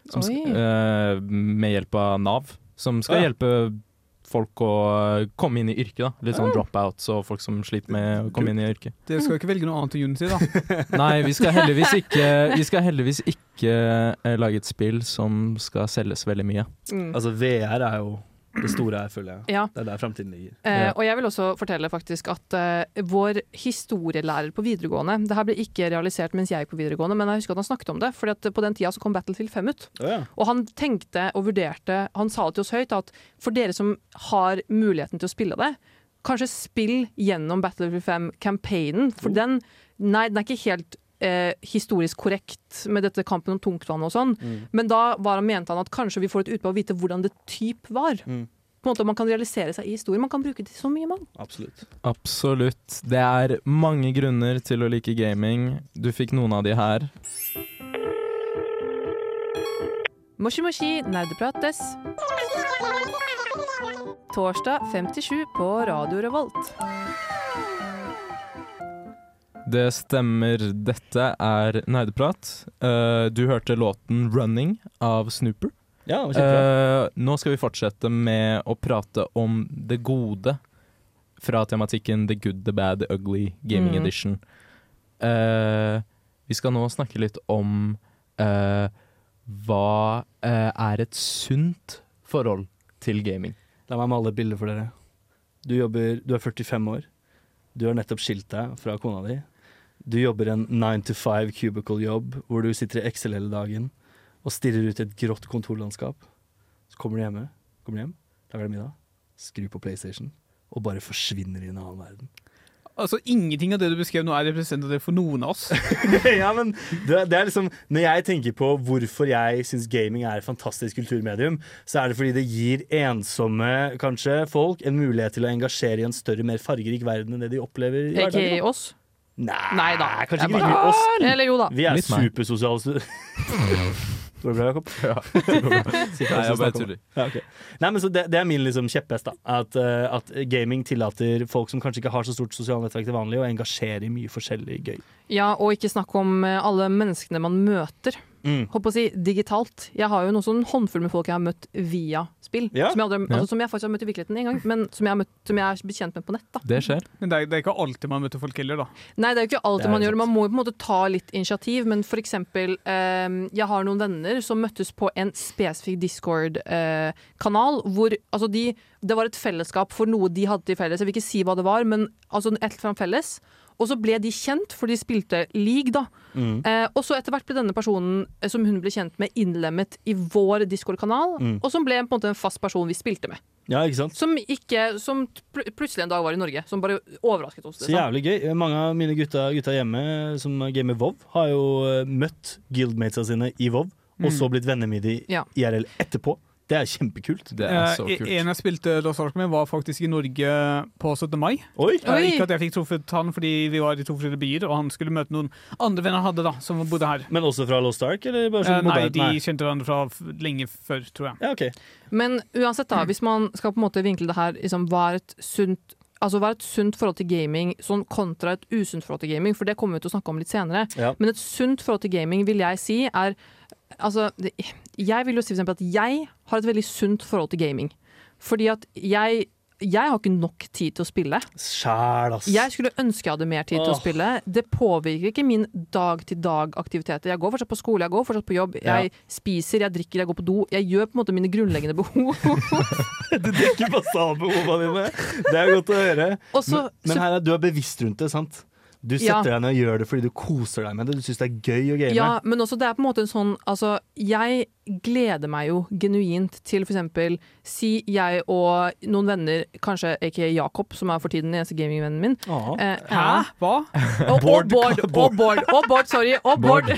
som, eh, med hjelp av Nav, som skal Ja. hjelpe folk å komme inn i yrket. da. Litt sånn dropouts og folk som sliter med å komme inn i yrket. Dere skal jo ikke velge noe annet enn Unity, da. Nei, vi skal heldigvis ikke, vi skal heldigvis ikke eh, lage et spill som skal selges veldig mye. Mm. Altså, VR er jo det store her, føler jeg. Ja. Det er der framtiden ligger. Eh, Ja. og jeg vil også fortelle faktisk at eh, vår historielærer på videregående Det her ble ikke realisert mens jeg gikk på videregående, men jeg husker at han snakket om det. fordi at på den tida så kom Battlefield 5 ut. Ja. Og han tenkte og vurderte Han sa det til oss høyt at for dere som har muligheten til å spille det, kanskje spill gjennom Battlefield 5-campaignen. For den Nei, den er ikke helt eh, historisk korrekt med dette kampen om tungtvann og sånn, Mm. men da var han, mente han at kanskje vi får et utbytte av å vite hvordan det typ var. Mm. På en måte Man kan realisere seg i historien. Man kan bruke det til så mye, mann. Absolutt. Absolutt. Det er mange grunner til å like gaming. Du fikk noen av de her. Moshi moshi, nerdeprates. torsdag 5-7 på Radio Revolt. Det stemmer. Dette er Nerdeprat. Uh, du hørte låten 'Running' av Snooper. Ja. Eh, nå skal vi fortsette med å prate om det gode fra tematikken The Good, The Bad, The Ugly Gaming Mm. Edition. Uh, vi skal nå snakke litt om eh, hva eh, er et sunt forhold til gaming. La meg male et bilde for dere. Du jobber, du er 45 år. Du har nettopp skilt deg fra kona di. Du jobber en 9 to 5 cubicle-jobb hvor du sitter i Excel hele dagen og stirrer ut i et grått kontorlandskap. Så kommer du hjemme, kommer du hjem, lager deg middag, skrur på PlayStation og bare forsvinner i en annen verden. Altså, Ingenting av det du beskrev nå er representativt for noen av oss. ja, men det, det er liksom Når jeg tenker på hvorfor jeg syns gaming er et fantastisk kulturmedium, så er det fordi det gir ensomme kanskje folk en mulighet til å engasjere i en større, mer fargerik verden enn det de opplever i hverdagen. da. oss. Nei, Nei da. kanskje ikke bare- oss. Eller jo da. Vi er supersosiale Går det bra, Jakob? Ja. Nei, jeg bare tuller. Ja, okay. Nei, men så det, det er min liksom kjepphest. da at, uh, at gaming tillater folk som kanskje ikke har så stort sosialt nettverk til vanlig, å engasjere i mye forskjellig gøy. Ja, og ikke snakk om eh, alle menneskene man møter. Mm. Håper å si digitalt. Jeg har jo noen sånn håndfull med folk jeg har møtt via spill. Ja. Som, jeg aldri, Ja. altså, som jeg faktisk har møtt i virkeligheten en gang, men som jeg, har møtt, som jeg er bekjent med på nett. da Det skjer. Men det er, det er ikke alltid man møter folk heller, da. Nei, det er jo ikke alltid er man gjør det. Man må jo på en måte ta litt initiativ. Men for eksempel, eh, jeg har noen venner som møttes på en spesifikk Discord-kanal. hvor altså de, det var et fellesskap for noe de hadde til felles. Jeg vil ikke si hva det var, men altså et fra felles. Og så ble de kjent, for de spilte league, da. Mm. Eh, og så etter hvert ble denne personen eh, som hun ble kjent med, innlemmet i vår Discord-kanal. Mm. Og som ble på en måte en fast person vi spilte med. Ja, ikke sant? Som, ikke, som pl plutselig en dag var i Norge. Som bare overrasket oss. Så liksom. jævlig gøy. Mange av mine gutta, gutta hjemme som gamer WoW, har jo eh, møtt guildmatesa sine i WoW, og så blitt venner med dem Ja. IRL etterpå. Det er kjempekult. Det er så Eh, kult. En jeg spilte Lost Ark med, var faktisk i Norge på 17. mai. Oi! Eh, Oi. Ikke at jeg fikk truffet han fordi vi var i to forskjellige byer, og han skulle møte noen andre venner han hadde da, som bodde her. Men også fra Lost Ark, eller bare Eh, sånn nei, de de kjente hverandre fra lenge før, tror jeg. Ja, okay. Men uansett, da, hvis man skal på en måte vinkle det her liksom, Hva er et sunt Altså hva er et sunt forhold til gaming sånn kontra et usunt forhold til gaming? For det kommer vi til å snakke om litt senere. Ja. Men et sunt forhold til gaming vil jeg si er Altså, det, jeg vil jo si for at jeg har et veldig sunt forhold til gaming. Fordi at jeg jeg har ikke nok tid til å spille. Sjæl, ass. Jeg skulle ønske jeg hadde mer tid til å spille. Det påvirker ikke min dag-til-dag-aktiviteter. Jeg går fortsatt på skole, jeg går fortsatt på jobb, jeg spiser, jeg drikker, jeg går på do. Jeg gjør på en måte mine grunnleggende behov. Du dekker basalbehovene dine. Det er godt å høre. Også, men, Men her er du er bevisst rundt det, sant? Du Ja. setter deg ned og gjør det fordi du koser deg med det. Du syns det er gøy å game. Ja, men også det er på en måte en sånn Altså, jeg gleder meg jo genuint til eksempel Si jeg og noen venner, kanskje aka Jakob, som er for tiden den eneste gamingvennen min. Eh, Hæ? Hva? Og, og Bård. Bård, og Bård, og Bård, sorry. Og Bård.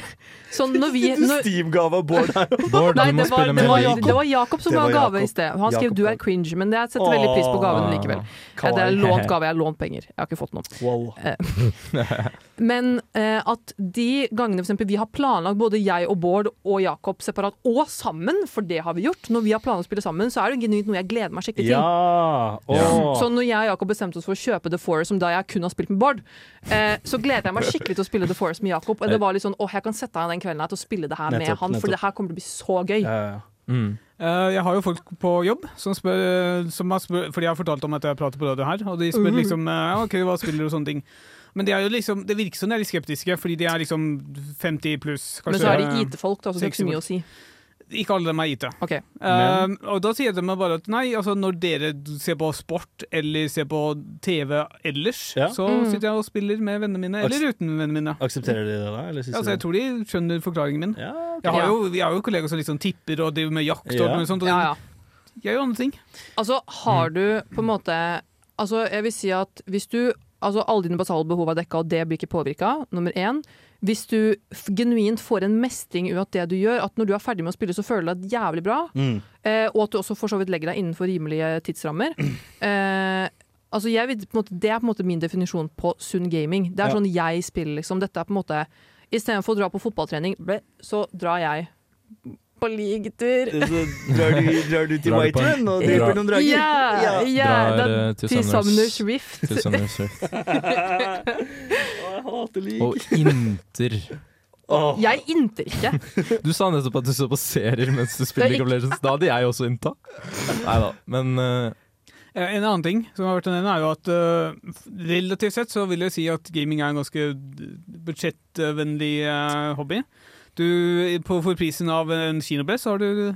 Sånn når vi når, Steam-gave av Bård her. Bård, Nei, det var, det, var, det var Jakob som ga var gave i sted. Han skrev 'du er cringe', men jeg setter veldig pris på gaven likevel. Eh, Det er lånt gave, jeg har lånt penger. Jeg har ikke fått noen. Wow. Men eh, at de gangene for eksempel, vi har planlagt, både jeg og Bård og Jakob separat, og sammen, for det har vi gjort, når vi har planlagt å spille sammen, så er det genuint noe jeg gleder meg skikkelig til. Ja! Oh. Så når jeg og Jakob bestemte oss for å kjøpe The Forest, som da jeg kun har spilt med Bård, eh, så gleder jeg meg skikkelig til å spille The Forest med Jakob. Og det var litt sånn, åh, jeg kan sette av den kvelden her til å spille det her med Nettopp, han, nettopp. for det her kommer til å bli så gøy. Ja, ja. Mm. Eh, jeg har jo folk på jobb som spør, som har spør Fordi jeg har fortalt om at jeg prater på radio her, og de spør Mhm. liksom ja, OK, hva spiller du og sånne ting. Men det, er jo liksom, det virker som de er litt skeptiske, fordi de er liksom 50 pluss. Men så er de IT-folk, da, så det er ikke så mye å si. Ikke alle dem er IT. Ok. Eh, og da sier de meg bare at nei, altså når dere ser på sport eller ser på TV ellers, Ja. så Mm. sitter jeg og spiller med vennene mine, eller uten vennene mine. Aksepterer de det da? Eller Altså, jeg tror de skjønner forklaringen min. ja, okay. Jeg har jo, jeg har jo kollegaer som liksom tipper og driver med jakt og mulig sånt, og Ja, ja. jeg gjør andre ting. Altså, har du på en måte Altså, jeg vil si at hvis du Altså, alle dine basale behov er dekka, og det blir ikke påvirka, nummer én. Hvis du genuint får en mestring ut av det du gjør, at når du er ferdig med å spille, så føler du deg jævlig bra, Mm. eh, og at du også for så vidt legger deg innenfor rimelige tidsrammer. Eh, altså, jeg vil, måte, det er på en måte min definisjon på sunn gaming. Det er Ja. sånn jeg spiller, liksom. Dette er på en måte Istedenfor å dra på fotballtrening, så drar jeg på ligetur. Så drar du, drar du til Whiterun og dreper noen drager? Ja, ja Drar, da, eh, til til Sumners- Rift. Til Sumners Rift. Jeg hater lig. Og inter. Oh. Jeg innter ikke. Du sa nettopp at du så på serier mens du spiller er League of Legends. Da hadde jeg også innta. Nei da, men Eh, En annen ting som har vært en er jo at uh, relativt sett så vil jeg si at gaming er en ganske budsjettvennlig uh, hobby. Du, på, for prisen av en kinobillett så har du,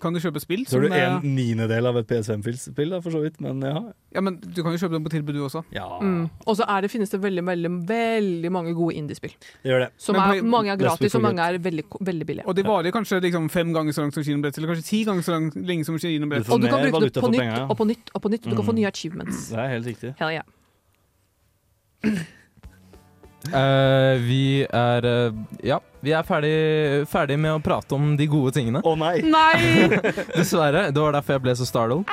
kan du kjøpe spill Så har du en niendedel av et PS5-spill, for så vidt. Men ja. Ja, men du kan jo kjøpe dem på tilbud, du også. ja. Mm. Og så finnes det veldig, veldig, veldig mange gode indiespill. Det gjør det. Som er, på- mange er gratis, og mange er veldig, veldig billige. Og de varer kanskje liksom fem ganger så langt som kinobrett, eller kanskje ti ganger så langt, lenge som kinobrett. Og du kan bruke det på nytt og på nytt og på nytt. Du kan få Mm. nye achievements. Det er helt riktig. Hell yeah. Eh, vi er uh, Ja, vi er ferdig, ferdig med å prate om de gode tingene. Å nei! Nei! Dessverre. Det var derfor jeg ble så startled.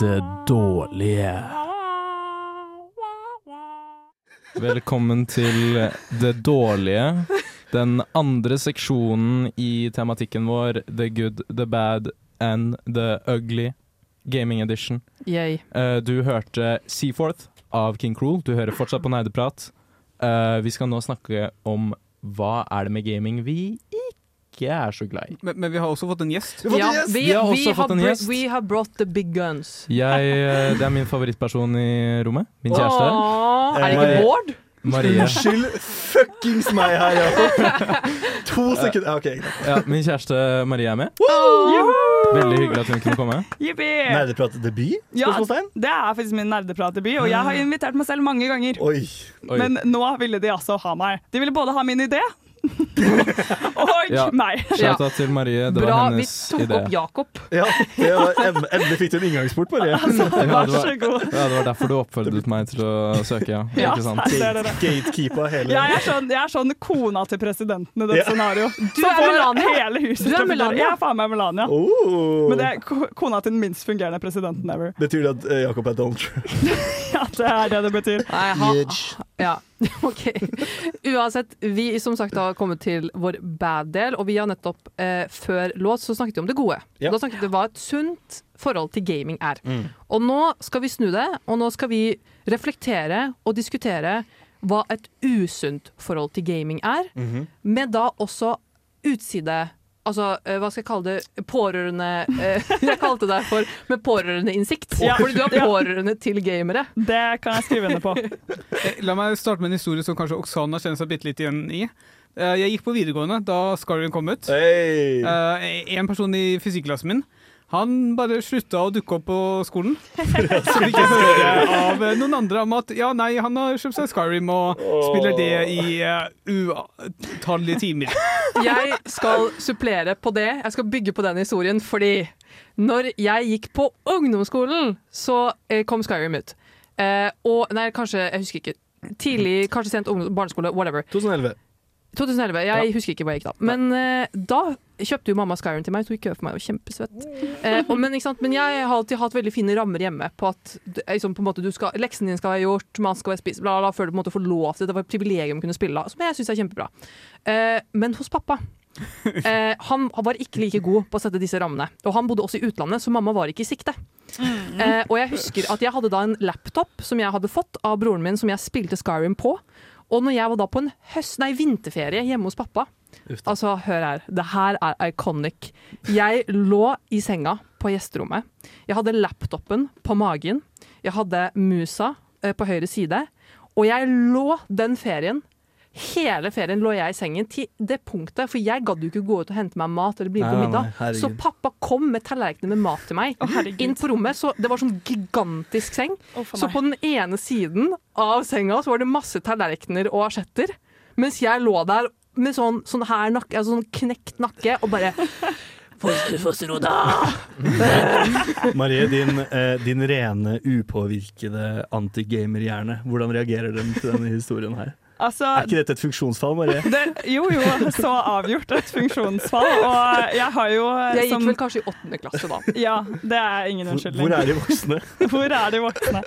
Det dårlige. Velkommen til Det dårlige. Den andre seksjonen i tematikken vår The good, the bad and the ugly gaming edition. Yay. Eh, du hørte Seaforth av King Cruel. Du hører fortsatt på Nerdeprat. Uh, vi skal nå snakke om hva er det med gaming vi ikke er så glad i. Men, men vi har også fått en gjest. Ja, vi, Vi har også vi, fått har en gjest. we have brought the big guns. Jeg, uh, det er min favorittperson i rommet. Min kjæreste. Åh, er det ikke Bård? Marie. Unnskyld fuckings meg her, Jakob. To sekunder. okay, Ja, min kjæreste Marie er med. Veldig hyggelig at hun kunne komme. Nerdeprat-debut? Ja, det er faktisk min nerdepratdebut, og jeg har invitert meg selv mange ganger. Oi. Oi. Men nå ville de altså ha meg. De ville både ha min idé og Ja. meg. Shout-out til Marie. Det Bra, var vi tok idé. opp Jakob. Ja, det var, endelig, endelig fikk du en inngangsport, Marie. Ja, det Vær var, så god. ja, det var derfor du oppfordret meg til å søke, ja. Ja, Ikke sant? Gatekeeper hele Jeg er, sånn, jeg er sånn kona til presidenten i det Ja. scenarioet. Du er Melania. hele huset Du er. Melania. Jeg er faen meg Melania. Oh. Men det er kona til den minst fungerende presidenten ever. Betyr det at eh, Jakob er Donald Trump? Ja, det er det det betyr. Nei, ha, ja, ok. Uansett, vi som sagt har kommet til vår bad-del, og vi har nettopp eh, før låt så snakket vi om det gode. Ja. Da snakket vi om hva et sunt forhold til gaming er. Mm. Og nå skal vi snu det, og nå skal vi reflektere og diskutere hva et usunt forhold til gaming er, Mhm. med da også utside Altså, eh, hva skal jeg kalle det? Pårørende eh, Jeg kalte det for med pårørendeinnsikt. Ja. Fordi du er Ja. pårørende til gamere. Det kan jeg skrive under på. Eh, La meg starte med en historie som kanskje Oksana kjenner seg bitte litt igjen i. Jeg gikk på videregående da Skyrim kom ut. Hey. En person i fysikklassen min han bare slutta å dukke opp på skolen. Så fikk jeg høre av noen andre om at ja, nei, han har kjøpt seg Skyrim og spiller det i uh, utallige timer. Jeg skal supplere på det. Jeg skal bygge på den historien, fordi når jeg gikk på ungdomsskolen, så eh, kom Skyrim ut. Eh, og Nei, kanskje Jeg husker ikke. Tidlig, kanskje sent ungdoms barneskole, whatever. 2011. 2011. Jeg husker ikke hva jeg gikk da. Men uh, da kjøpte jo mamma Skyrim til meg, tok i kø for meg, og kjempesvett. Uh, og, men, ikke sant? men jeg har alltid hatt veldig fine rammer hjemme på at er liksom, på en måte, du skal, leksen din skal være gjort, man skal være spist, bla, bla, bla, før du på en måte får lov til det. Det var et privilegium å kunne spille da, som jeg syns er kjempebra. Uh, men hos pappa eh, Han var ikke like god på å sette disse rammene. Og han bodde også i utlandet, så mamma var ikke i sikte. Eh, og jeg husker at jeg hadde da en laptop som jeg hadde fått av broren min, som jeg spilte Skyrim på. Og når jeg var da på en høst, nei, vinterferie hjemme hos pappa Altså, hør her. Det her er iconic. Jeg lå i senga på gjesterommet. Jeg hadde laptopen på magen. Jeg hadde musa eh, på høyre side. Og jeg lå den ferien Hele ferien lå jeg i sengen til det punktet, for jeg gadd jo ikke gå ut og hente meg mat eller bli med på middag. nei, så pappa kom med tallerkener med mat til meg oh, inn på rommet. Så det var sånn gigantisk seng. Oh, Så på den ene siden av senga så var det masse tallerkener og asjetter, mens jeg lå der med sånn, sånn her nakke, altså sånn knekt nakke og bare Foster, foster, Marie, din, eh, din rene, upåvirkede antigamerhjerne. Hvordan reagerer den til denne historien her? Altså, Er ikke dette et funksjonsfall, Marie? det, jo, jo, så avgjort et funksjonsfall. Og jeg har jo Jeg gikk som- vel kanskje i åttende klasse da. Ja, det er ingen unnskyldning. hvor er de voksne? Hvor er de voksne?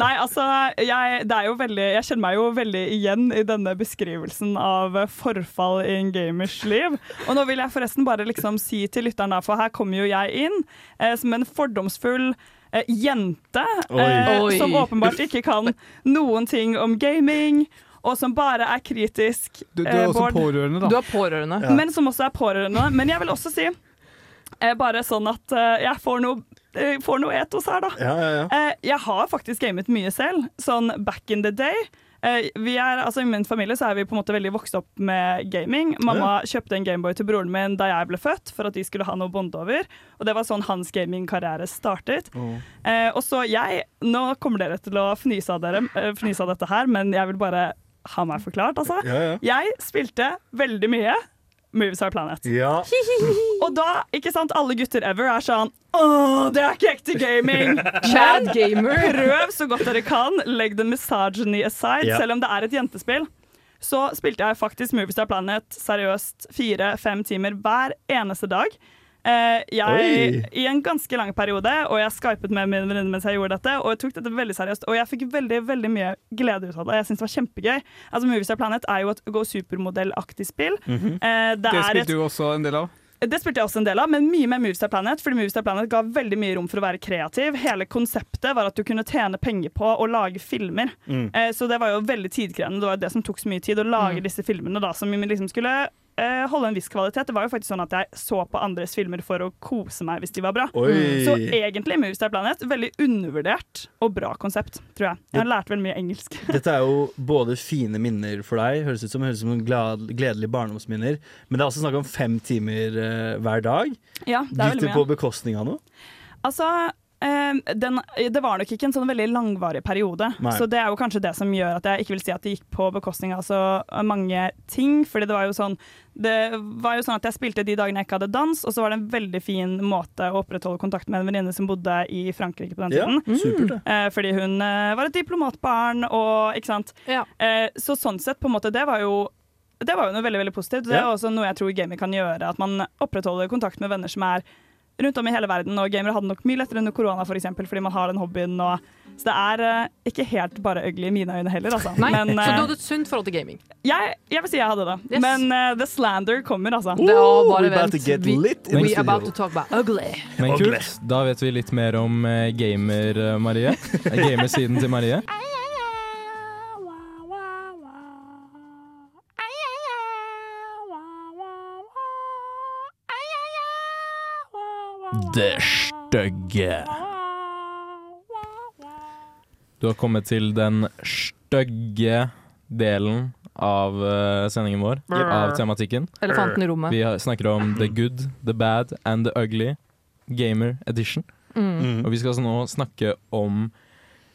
Nei, altså, jeg, det er jo veldig, jeg kjenner meg jo veldig igjen i denne beskrivelsen av forfall i en gamers liv. Og nå vil jeg forresten bare liksom si til lytteren, da, for her kommer jo jeg inn eh, som en fordomsfull eh, jente eh, som åpenbart ikke kan noen ting om gaming. Og som bare er kritisk. Du, du eh, er også Bård. pårørende, Du er pårørende. Ja. Men som også er pårørende. Men jeg vil også si, eh, bare sånn at eh, jeg får noe, eh, får noe etos her, da. Ja, ja, ja. Eh, jeg har faktisk gamet mye selv, sånn back in the day. Eh, vi er, altså I min familie så er vi på en måte veldig vokst opp med gaming. Mamma kjøpte en Gameboy til broren min da jeg ble født, for at de skulle ha noe å bonde over. Og det var sånn hans gamingkarriere startet. Oh. og så jeg Nå kommer dere til å fnyse av, dere, eh, fnyse av dette her, men jeg vil bare ha meg forklart, altså. Ja, ja. Jeg spilte veldig mye Moves Our Planet. ja. Og da, ikke sant, alle gutter ever er sånn Åh, det er ikke ekte gaming! Chad gamer. Prøv så godt dere kan. Legg the misogyny aside, Ja. selv om det er et jentespill. Så spilte jeg faktisk Moviestar Planet seriøst fire-fem timer hver eneste dag. Eh, jeg, I en ganske lang periode, og jeg skypet med min venninne mens jeg gjorde dette. Og jeg tok dette veldig seriøst, og jeg fikk veldig veldig mye glede ut av det. Jeg synes det var kjempegøy. Altså Movistar Planet er jo et gå supermodell-aktig spill. Mhm. Eh, det, Det et spilte du også en del av. det spilte jeg også en del av, men mye med Movistar Planet. Fordi Movistar Planet ga veldig mye rom for å være kreativ. Hele konseptet var at du kunne tjene penger på å lage filmer. Mm. Eh, så det var jo veldig tidkrevende. Det var det som tok så mye tid, å lage Mm. disse filmene da, som liksom skulle eh, holde en viss kvalitet. Det var jo faktisk sånn at jeg så på andres filmer for å kose meg hvis de var bra. Oi. Så egentlig Movistar Planet, veldig undervurdert og bra konsept, tror jeg. Jeg har lært veldig mye engelsk. Dette er jo både fine minner for deg, høres ut som, høres ut som glad, gledelige barndomsminner, men det er også snakk om fem timer uh, hver dag. Ja, det er Gitt det på bekostning av noe? Altså, den, det var nok ikke en sånn veldig langvarig periode. Nei. Så det er jo kanskje det som gjør at jeg ikke vil si at det gikk på bekostning av så mange ting. Fordi det var jo sånn Det var jo sånn at jeg spilte de dagene jeg ikke hadde dans, og så var det en veldig fin måte å opprettholde kontakt med en venninne som bodde i Frankrike på den tiden. Ja, det. Eh, fordi hun eh, var et diplomatbarn og ikke sant. Ja. Eh, så sånn sett, på en måte, det var jo det var jo noe veldig veldig positivt. Det er Ja. også noe jeg tror gaming kan gjøre. At man opprettholder kontakt med venner som er rundt om i hele verden. Og gamere hadde nok mye lettere under korona, for eksempel, fordi man har den hobbyen. Og, så det er uh, ikke helt bare ugly i mine øyne heller, altså. Nei, Men så eh, du hadde et sunt forhold til gaming. jeg, jeg vil si jeg hadde det. Yes. Men uh, the slander kommer, altså. Det er bare vent. to get We, we about to talk about ugly. Men kult. Da vet vi litt mer om eh, gamer, eh, Marie. Eh, Gamersiden til Marie. Det stygge. Du har kommet til den stygge delen av eh, sendingen vår, av tematikken. Elefanten i rommet. Vi snakker om the good, the bad and the ugly. Gamer edition. Mm. Og vi skal altså nå snakke om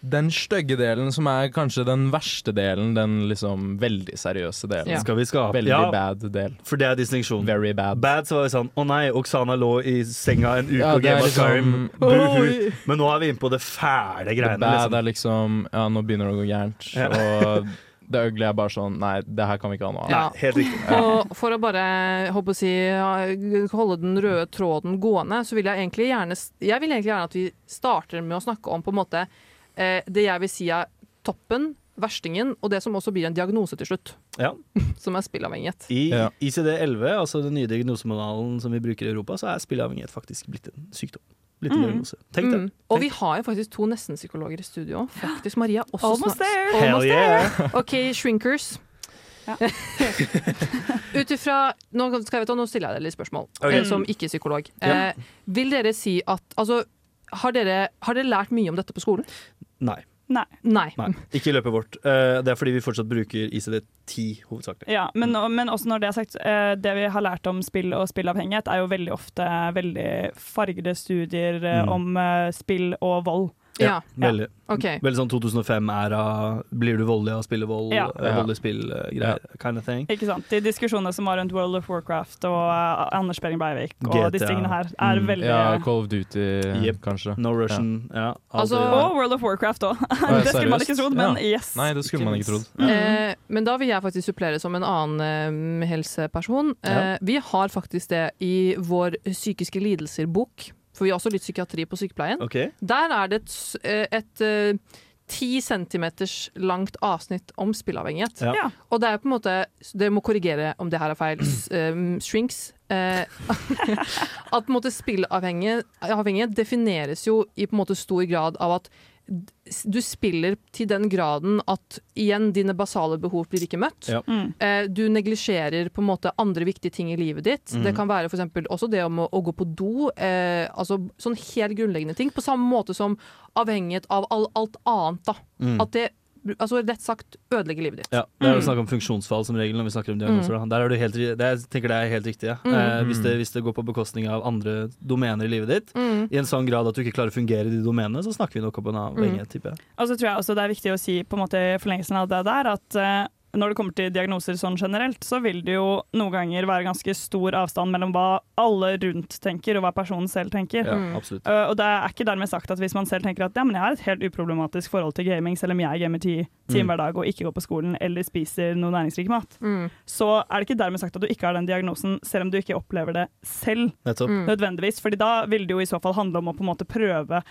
den stygge delen, som er kanskje den verste delen. Den liksom veldig seriøse delen. Ja. Skal vi skape Veldig Ja, bad del. for det er distinksjon. Very bad. Bad så var det sånn Å nei, Oksana lå i senga en uke Ja, og gama liksom- Buhu. Men nå er vi inne på det fæle The greiene. bad Liksom. er liksom Ja, nå begynner det å gå gærent. Ja. Og det øgle er bare sånn Nei, det her kan vi ikke ha noe av. Ja. Helt riktig. Og for å bare håper å si, holde den røde tråden gående, så vil jeg egentlig gjerne Jeg vil egentlig gjerne at vi starter med å snakke om på en måte det jeg vil si er toppen, verstingen, og det som også blir en diagnose til slutt. Ja. Som er spillavhengighet. I Ja. ICD-11, altså den nye diagnosemodalen som vi bruker i Europa, så er spillavhengighet faktisk blitt en sykdom. Blitt en Mm. diagnose. Tenk det. Mm. Og vi har jo faktisk to nestenpsykologer i studio. Faktisk Maria også Almost snart- there. Hell Almost yeah. there. OK, shrinkers. Ja. Ut ifra nå, skal jeg vet, nå stiller jeg deg litt spørsmål, okay. eh, som ikke-psykolog. Ja. Eh, vil dere si at Altså, har dere, har dere lært mye om dette på skolen? Nei. Nei. Nei. nei. Ikke i løpet vårt. Eh, det er fordi vi fortsatt bruker ICD-10 hovedsakelig. Ja, men, men også når det er sagt, eh, det vi har lært om spill og spillavhengighet, er jo veldig ofte veldig fargede studier eh, Mm. om spill og vold. Ja. Veldig. okay. Veldig sånn 2005-æra. Blir du voldelig av å spille vold? Ja. eh, Voldelig spill-greier. Kind of thing. Ikke sant? De diskusjonene som var rundt World of Warcraft og uh, Anders Behring Breivik og GTA. disse tingene her, er Mm. veldig Ja, Call of Duty, Yep. kanskje. No Russian. Ja. alt Altså- Og World of Warcraft òg. det skulle man ikke trodd, men Ja. yes. Nei, det skulle man ikke trodd. Mm. Eh, men da vil jeg faktisk supplere som en annen eh, helseperson. Eh, Ja. Vi har faktisk det i vår psykiske lidelser-bok, for vi har også litt psykiatri på sykepleien. Okay. Der er det et, eh, et eh, ti centimeters langt avsnitt om spillavhengighet. Ja. Ja. Og det er på en måte Dere må korrigere om det her er feil. Eh, shrinks. At på en måte spillavhengighet defineres jo i på en måte stor grad av at du spiller til den graden at igjen dine basale behov blir ikke møtt. Ja. Mm. Eh, du neglisjerer på en måte andre viktige ting i livet ditt. Mm. Det kan være for eksempel også det om å, å gå på do. Eh, altså sånn helt grunnleggende ting. På samme måte som avhengighet av all, alt annet. da. Mm. At det altså rett sagt ødelegger livet ditt. Ja, det er jo Mm. snakk om funksjonsfall som regel når vi snakker om diagnoser. Mm. Der er du helt, det er, jeg tenker det er helt riktig. Ja. Mm. Eh, hvis, det, hvis det går på bekostning av andre domener i livet ditt, Mm. i en sånn grad at du ikke klarer å fungere i de domenene, så snakker vi nok om en avhengighet, tipper jeg. Og så tror jeg også det er viktig å si på en måte forlengelsen av det der at eh, når det kommer til diagnoser sånn generelt, så vil det jo noen ganger være ganske stor avstand mellom hva alle rundt tenker og hva personen selv tenker. Ja, Mm. Uh, og det er ikke dermed sagt at hvis man selv tenker at ja, men jeg har et helt uproblematisk forhold til gaming, selv om jeg gamer ti timer hver dag og ikke går på skolen eller spiser noe næringsrik mat, Mm. så er det ikke dermed sagt at du ikke har den diagnosen, selv om du ikke opplever det selv Nettopp. Mm. nødvendigvis. Fordi da vil det jo i så fall handle om å på en måte prøve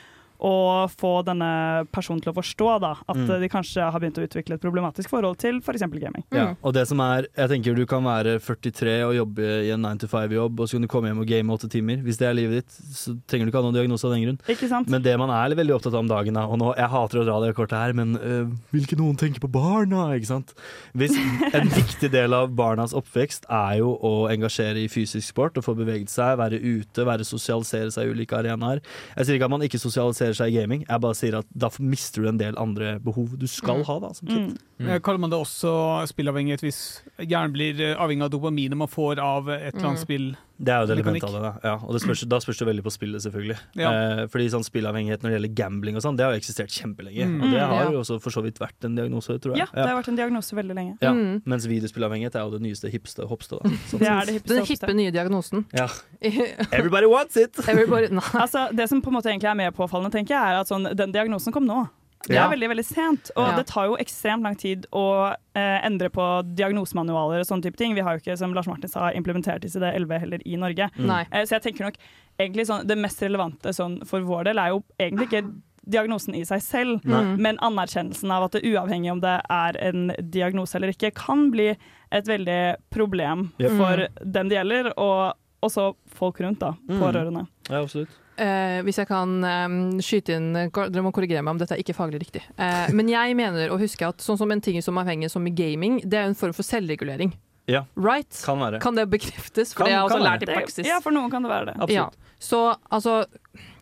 å få denne personen til å forstå da, at Mm. de kanskje har begynt å utvikle et problematisk forhold til f.eks. gaming. Ja, og det som er, jeg tenker Du kan være 43 og jobbe i en 9 to 5-jobb, og så kan du komme hjem og game åtte timer. Hvis det er livet ditt, så trenger du ikke ha noen diagnose av den grunn. Ikke sant? Men det man er veldig opptatt av om dagen, da, og nå, jeg hater å dra det kortet her, men øh, vil ikke noen tenke på barna? ikke sant? Hvis En viktig del av barnas oppvekst er jo å engasjere i fysisk sport og få beveget seg, være ute, være sosialisere seg i ulike arenaer. Jeg sier ikke at man ikke sosialiserer seg i gaming, jeg bare sier at da mister du en del andre behov du skal Mm. ha da, som kid. Mm. Mm. Kaller man det også spillavhengighet hvis hjernen blir eh, avhengig av dopaminet man får av et eller annet Mm. spill? Det er jo et element av det, da. Ja, og det spørs, da spørs det veldig på spillet, selvfølgelig. Ja. Eh, fordi sånn spillavhengighet når det gjelder gambling og sånn, det har jo eksistert kjempelenge. Mm. Og det Mm, har ja. jo også for så vidt vært en diagnose, tror jeg. Ja, det har vært en diagnose veldig lenge. Ja, Mm. Mens videospillavhengighet er jo det nyeste, hippeste, hoppste. Da. Sånn Det er det hippeste Den hippe nye diagnosen. Ja. Everybody wants it! Everybody, no. Altså, det som på en måte egentlig er mer påfallende, tenker jeg, er at sånn, den diagnosen kom nå. Det Ja. er veldig veldig sent, og Ja. det tar jo ekstremt lang tid å eh, endre på diagnosemanualer og sånne type ting. Vi har jo ikke, som Lars Martin sa, implementert ICD-11 heller i Norge. Mm. Eh, så jeg tenker nok egentlig sånn, det mest relevante sånn, for vår del er jo egentlig ikke diagnosen i seg selv, Nei. Mm. men anerkjennelsen av at det uavhengig om det er en diagnose eller ikke, kan bli et veldig problem yep. for den det gjelder, og også folk rundt, da, Mm. Ja, absolutt. Eh, hvis jeg kan eh, skyte inn Dere må korrigere meg om dette er ikke faglig riktig. Eh, men jeg mener å huske at sånn som en ting som er avhengig som i gaming, det er jo en form for selvregulering. Ja. Right? Kan være. Kan det bekreftes? For Kan- det har jeg også lært i Det, praksis. ja, for noen kan det være det. Absolutt. Ja. Så altså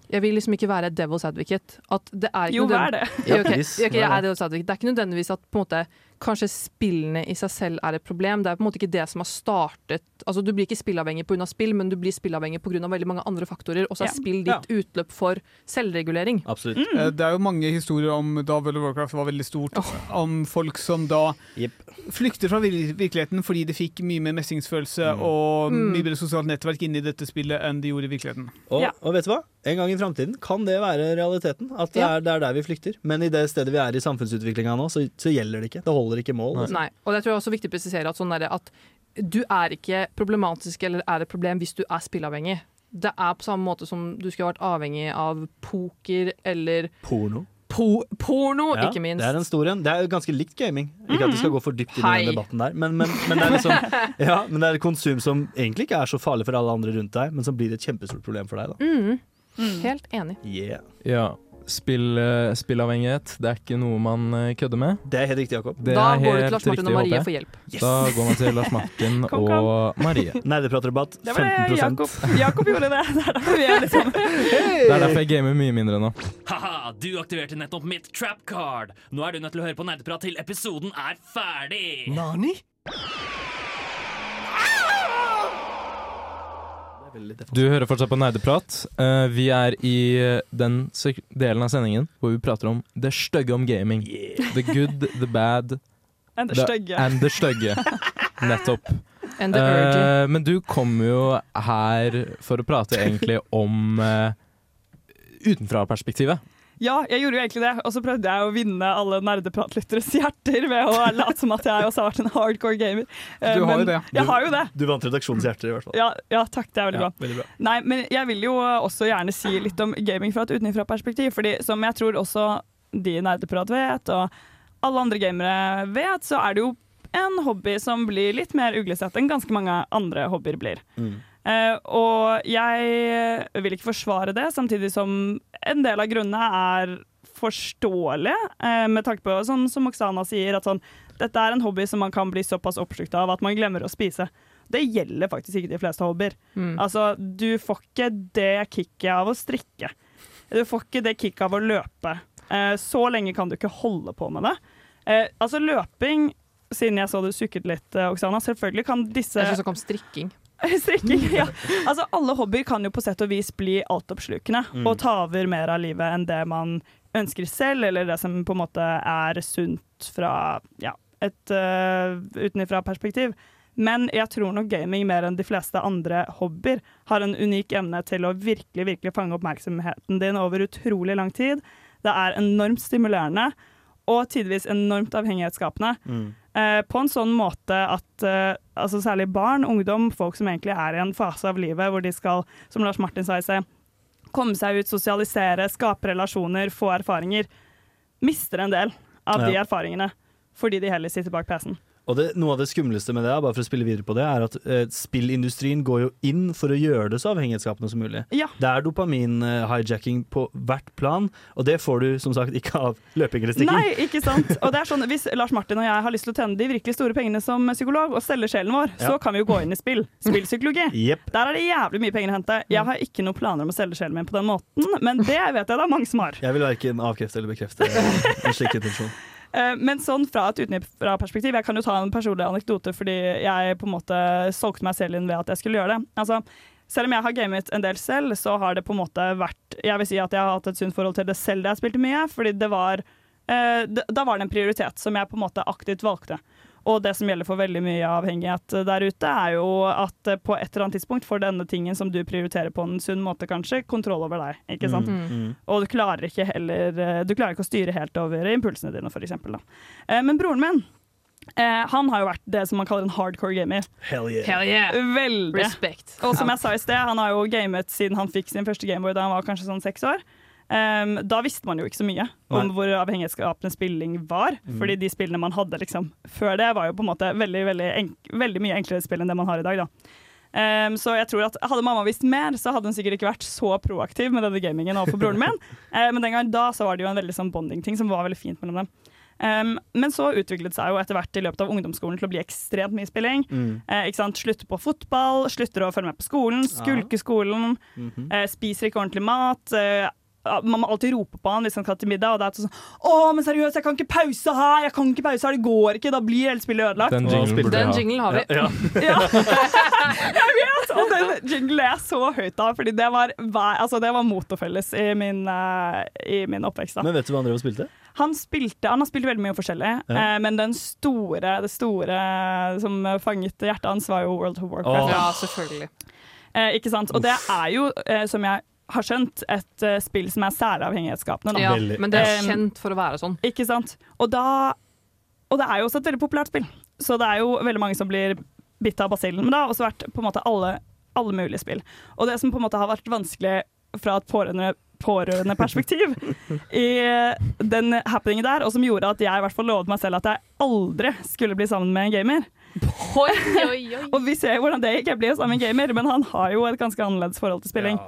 Jeg vil liksom ikke være devil's advocate. At det er ikke Jo, vær det? Okay, okay, jeg er er devil's advocate. Det er ikke nødvendigvis at på en måte kanskje spillene i seg selv er et problem. Det er på en måte ikke det som har startet Altså Du blir ikke spillavhengig pga. spill, men du blir spillavhengig pga. veldig mange andre faktorer. Og så er Ja. spill ditt utløp for selvregulering. Absolutt. Mm. Eh, Det er jo mange historier om da World of Warcraft var veldig stort, om folk som da yep. flykter fra virkeligheten fordi de fikk mye mer mestringsfølelse Mm. og Mm. mye bedre sosialt nettverk inni dette spillet enn de gjorde i virkeligheten. Og, Ja. og vet du hva? En gang i framtiden kan det være realiteten. At det, er, det er der vi flykter. Men i det stedet vi er i samfunnsutviklinga nå, så, så gjelder det ikke. Det holder ikke mål. Altså. Nei. Og det tror jeg også er viktig å presisere at, sånn der, at du er ikke problematisk eller er et problem hvis du er spillavhengig. Det er på samme måte som du skulle vært avhengig av poker eller Porno. po porno, Ja, ikke minst. Det er en stor en. Det er ganske likt gaming. Ikke at vi skal gå for dypt inn i den debatten der, men, men, men, det er liksom, ja, men det er et konsum som egentlig ikke er så farlig for alle andre rundt deg, men som blir et kjempestort problem for deg. da Mm, Mm. helt enig. Yeah. Ja. Spill, eh, spillavhengighet, det er ikke noe man eh, kødder med. Det er helt riktig, Jakob. Det da går du til Lars Martin og Marie for hjelp. hjelp. Da går man til Lars Martin Kom, kom. og Marie. Nerdepratrabatt Det var det 15 Jakob, Jakob gjorde det. Det er derfor vi er liksom Det er derfor jeg gamer mye mindre nå. Haha, du aktiverte nettopp mitt trap card. Nå er du nødt til å høre på nerdeprat til episoden er ferdig. Nani? veldig litt defensivt. Du hører fortsatt på Nerdeprat. Uh, vi er i eh, den sek- delen av sendingen hvor vi prater om det stygge om gaming. The good, the bad And the stygge. and the stygge. Nettopp. And the. Eh, men du kommer jo her for å prate egentlig om uh, utenfra-perspektivet. Ja, jeg gjorde jo egentlig det, og så prøvde jeg å vinne alle nerdepratlytteres hjerter ved å late som at jeg også har vært en hardcore gamer. Eh, Du har men jo det. Jeg har jo det. Du vant redaksjonens hjerter, i hvert fall. Ja, ja takk, det er veldig Ja, bra. veldig bra. Nei, men jeg vil jo også gjerne si litt om gaming fra et utenfra-perspektiv. Fordi som jeg tror også de i Nerdeprat vet, og alle andre gamere vet, så er det jo en hobby som blir litt mer uglesett enn ganske mange andre hobbyer blir. Mm. Eh, og jeg vil ikke forsvare det, samtidig som en del av grunnene er forståelige, eh, med tanke på sånn som Oksana sier, at sånn, dette er en hobby som man kan bli såpass oppslukt av at man glemmer å spise. Det gjelder faktisk ikke de fleste hobbyer. Mm. Altså, du får ikke det kicket av å strikke. Du får ikke det kicket av å løpe. Eh, så lenge kan du ikke holde på med det. Altså løping, siden jeg så du sukket litt, Oksana, selvfølgelig kan disse Jeg syns det kom strikking. Strikking, ja. Altså, alle hobbyer kan jo på sett og vis bli altoppslukende Mm. og ta over mer av livet enn det man ønsker selv, eller det som på en måte er sunt fra ja, et uh, utenfra perspektiv. Men jeg tror nok gaming mer enn de fleste andre hobbyer har en unik evne til å virkelig, virkelig fange oppmerksomheten din over utrolig lang tid. Det er enormt stimulerende og tidvis enormt avhengighetsskapende. Mm. Eh, på en sånn måte at eh, altså særlig barn, ungdom, folk som egentlig er i en fase av livet hvor de skal, som Lars Martin sa i seg, komme seg ut, sosialisere, skape relasjoner, få erfaringer, mister en del av de erfaringene fordi de heller sitter bak PC-en. Og det, Noe av det skumleste med det, bare for å spille videre på det, er at eh, spillindustrien går jo inn for å gjøre det så avhengighetsskapende som mulig. Ja. Det er dopamin-hijacking på hvert plan, og det får du som sagt ikke av løping eller stikking. Nei, ikke sant? Og det er sånn, Hvis Lars Martin og jeg har lyst til å tjene de virkelig store pengene som psykolog og selge sjelen vår, Ja. så kan vi jo gå inn i spill. Spillpsykologi. Yep. Der er det jævlig mye penger å hente. Jeg har ikke noen planer om å selge sjelen min på den måten, men det vet jeg det er mange som har. Jeg vil verken avkrefte eller bekrefte en slik intensjon. Eh, Men sånn fra et utenfra-perspektiv, jeg kan jo ta en personlig anekdote fordi jeg på en måte solgte meg selv inn ved at jeg skulle gjøre det. Altså, selv om jeg har gamet en del selv, så har det på en måte vært Jeg vil si at jeg har hatt et sunt forhold til det selv da jeg spilte mye, fordi det var eh, Da var det en prioritet som jeg på en måte aktivt valgte. Og det som gjelder for veldig mye avhengighet der ute, er jo at på et eller annet tidspunkt får denne tingen som du prioriterer på en sunn måte, kanskje, kontroll over deg. Ikke sant? Mm, mm. Og du klarer ikke heller eh, Du klarer ikke å styre helt over impulsene dine, for eksempel. Da. Eh, Men broren min eh, han har jo vært det som man kaller en hardcore gamer. Hell yeah. Hell yeah. Veldig. Respekt. Og som jeg sa i sted, han har jo gamet siden han fikk sin første Gameboy da han var kanskje sånn seks år. Ehm, da visste man jo ikke så mye om Nei. hvor avhengighetsskapende spilling var. Mm. Fordi de spillene man hadde liksom før det, var jo på en måte veldig, veldig, enk veldig mye enklere spill enn det man har i dag. da. Um, så jeg tror at Hadde mamma visst mer, så hadde hun sikkert ikke vært så proaktiv med denne gamingen overfor broren min. uh, men den gangen da så var det jo en veldig sånn bonding-ting som var veldig fint mellom dem. Um, men så utviklet det seg jo etter hvert i løpet av ungdomsskolen til å bli ekstremt mye spilling. Mm. Eh? Slutter på fotball, slutter å følge med på skolen, skulker skolen, Mhm. eh, spiser ikke ordentlig mat. Eh, man må alltid rope på han hvis han skal til middag. Og det er sånn 'Å, men seriøst, jeg kan ikke pause her! Jeg kan ikke pause her, Det går ikke! Da blir hele spillet ødelagt.' Den jinglen Den jinglen har vi. Ja, ja. Jeg vet! Og den jinglen er jeg så høyt av, Fordi det var, altså, det var motorfelles i min, eh, i min oppvekst. Da. Men vet du hva han drev og spilte? Han, spilte, han har spilt veldig mye forskjellig, Ja. eh, men den store, det store som fanget hjertet hans, var jo World of Warcraft. Oh. Ja, selvfølgelig. Eh, ikke sant? Og det er jo, eh, som jeg har skjønt, et uh, spill som er særavhengighetsskapende. Ja, men det er Um, kjent for å være sånn. Ikke sant? Og, da, og det er jo også et veldig populært spill, så det er jo veldig mange som blir bitt av basillen. Men det har også vært på en måte alle, alle mulige spill. Og det som på en måte har vært vanskelig fra et pårørende pårørende perspektiv i eh, den happeningen der, og som gjorde at jeg i hvert fall lovet meg selv at jeg aldri skulle bli sammen med en gamer. Oi, oi, oi. Og vi ser jo hvordan det gikk. Jeg blir jo sammen med en gamer, men han har jo et ganske annerledes forhold til spilling.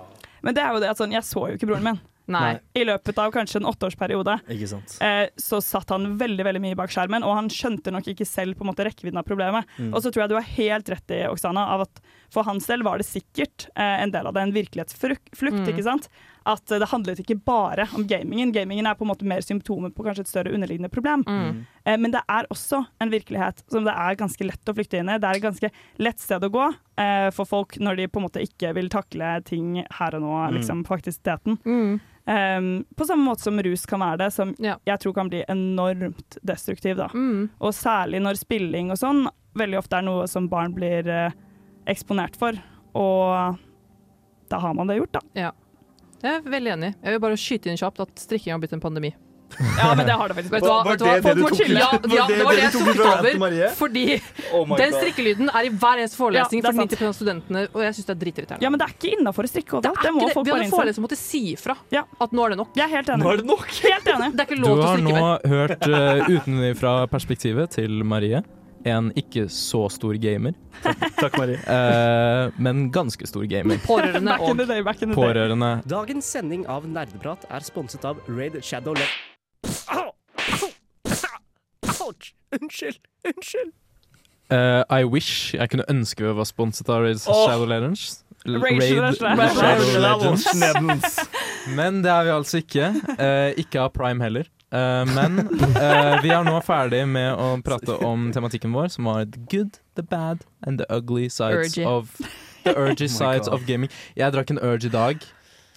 Men det er jo det at sånn, jeg så jo ikke broren min. Nei. I løpet av kanskje en åtteårsperiode Ikke sant. eh, så satt han veldig veldig mye bak skjermen, og han skjønte nok ikke selv på en måte rekkevidden av problemet. Mm. Og så tror jeg du har helt rett i, Oksana, av at for hans del var det sikkert eh, en del av det en virkelighetsflukt, Mm. ikke sant? At det handlet ikke bare om gamingen. Gamingen er på en måte mer symptomer på kanskje et større underliggende problem. Mm. Eh, Men det er også en virkelighet som det er ganske lett å flykte inn i. Det er et ganske lett sted å gå eh, for folk når de på en måte ikke vil takle ting her og nå, Mm. liksom aktiviteten. Mm. Um, på samme måte som rus kan være det, som Ja. jeg tror kan bli enormt destruktiv. Da. Mm. Og særlig når spilling og sånn veldig ofte er noe som barn blir eh, eksponert for. Og da har man det gjort, da. Ja. Jeg er veldig enig. Jeg vil bare skyte inn kjapt at strikking har blitt en pandemi. Ja, men det har det faktisk Vet du hva? Var var du det det du tok Ja, ja, det var det det jeg du tok over. Marie? Fordi Oh den strikkelyden er i hver eneste forelesning Ja, for er 90 av studentene, og jeg syns det er dritirriterende. Ja, men det er ikke innafor å strikke Det overalt. er Det må ikke det. folk Vi hadde foreleser som måtte si ifra Ja. at nå er det nok. Jeg er helt enig. Nå er det nok! Helt enig. Det er ikke Du lov til å har strikke nå mer. hørt uh, utenfra perspektivet til Marie. En ikke så stor gamer, Takk, Marie. Uh, men ganske stor gamer. Pårørende og day, back in day. Pårørende. Dagens sending av Nerdeprat er sponset av Raid Shadow Le... Ouch! Unnskyld! Unnskyld! Uh, I wish jeg kunne ønske vi var sponset av Raid. Shadow Legends. Raid Shadow. Legends. Men det er vi altså ikke. Uh, ikke av Prime heller. Eh, men uh, vi er nå ferdig med å prate om tematikken vår, som var the good, the bad and the ugly sides Urgy. of The urgy Oh sides God. of gaming. Jeg drakk en urge i dag.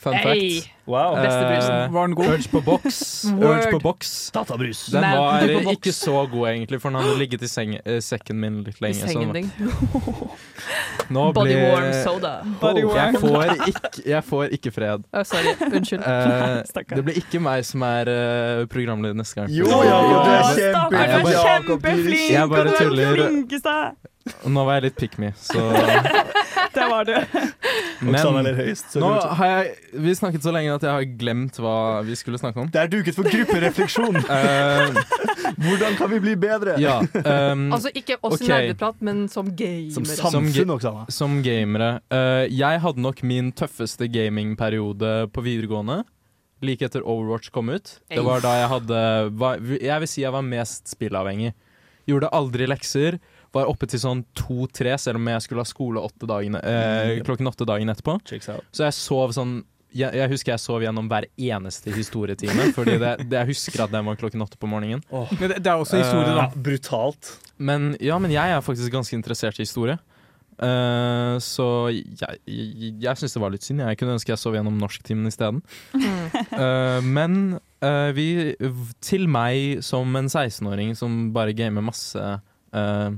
Fun Hey. fact. Wow. Eh, Beste brusen. Var den god? Urge på boks. Urge på boks. Databrus. Den var ikke så god, egentlig, for den hadde ligget i seng, eh, sekken min litt lenge. I sengen din. Nå Body blir- warm soda. Body Jeg warm. får ikke, jeg får ikke fred. Oh, sorry. Unnskyld. Uh, det blir ikke meg som er uh, programleder neste gang. Jo, ja, du er Å, kjempe- stakkar, Nei, jeg du er kjempeflink! Jeg bare og du er den tuller. flinkeste! Nå var jeg litt pick me, så Det var du. Men nå har jeg Vi snakket så lenge at jeg har glemt hva vi skulle snakke om. Det er duket for grupperefleksjon. Eh, Hvordan kan vi bli bedre? ja. um, Altså ikke oss okay. i nerdeprat, men som gamere. Som Som samfunn, også. Oksana. som gamere Uh, Jeg hadde nok min tøffeste gamingperiode på videregående. Like etter Overwatch kom ut. Det var da jeg hadde Jeg vil si jeg var mest spillavhengig. Gjorde aldri lekser. Var oppe til sånn to-tre, selv om jeg skulle ha skole åtte dagene, eh, Mm. klokken åtte dagen etterpå. Så jeg sov sånn jeg, jeg husker jeg sov gjennom hver eneste historietime, Fordi det, det, jeg husker at den var klokken åtte på morgenen. Men det, det er også historie, da. Eh, Brutalt. Men ja, men jeg er faktisk ganske interessert i historie. Uh, så jeg, jeg, jeg syns det var litt synd. Jeg kunne ønske jeg sov gjennom norsktimen isteden. Uh, men uh, vi Til meg som en 16-åring som bare gamer masse eh,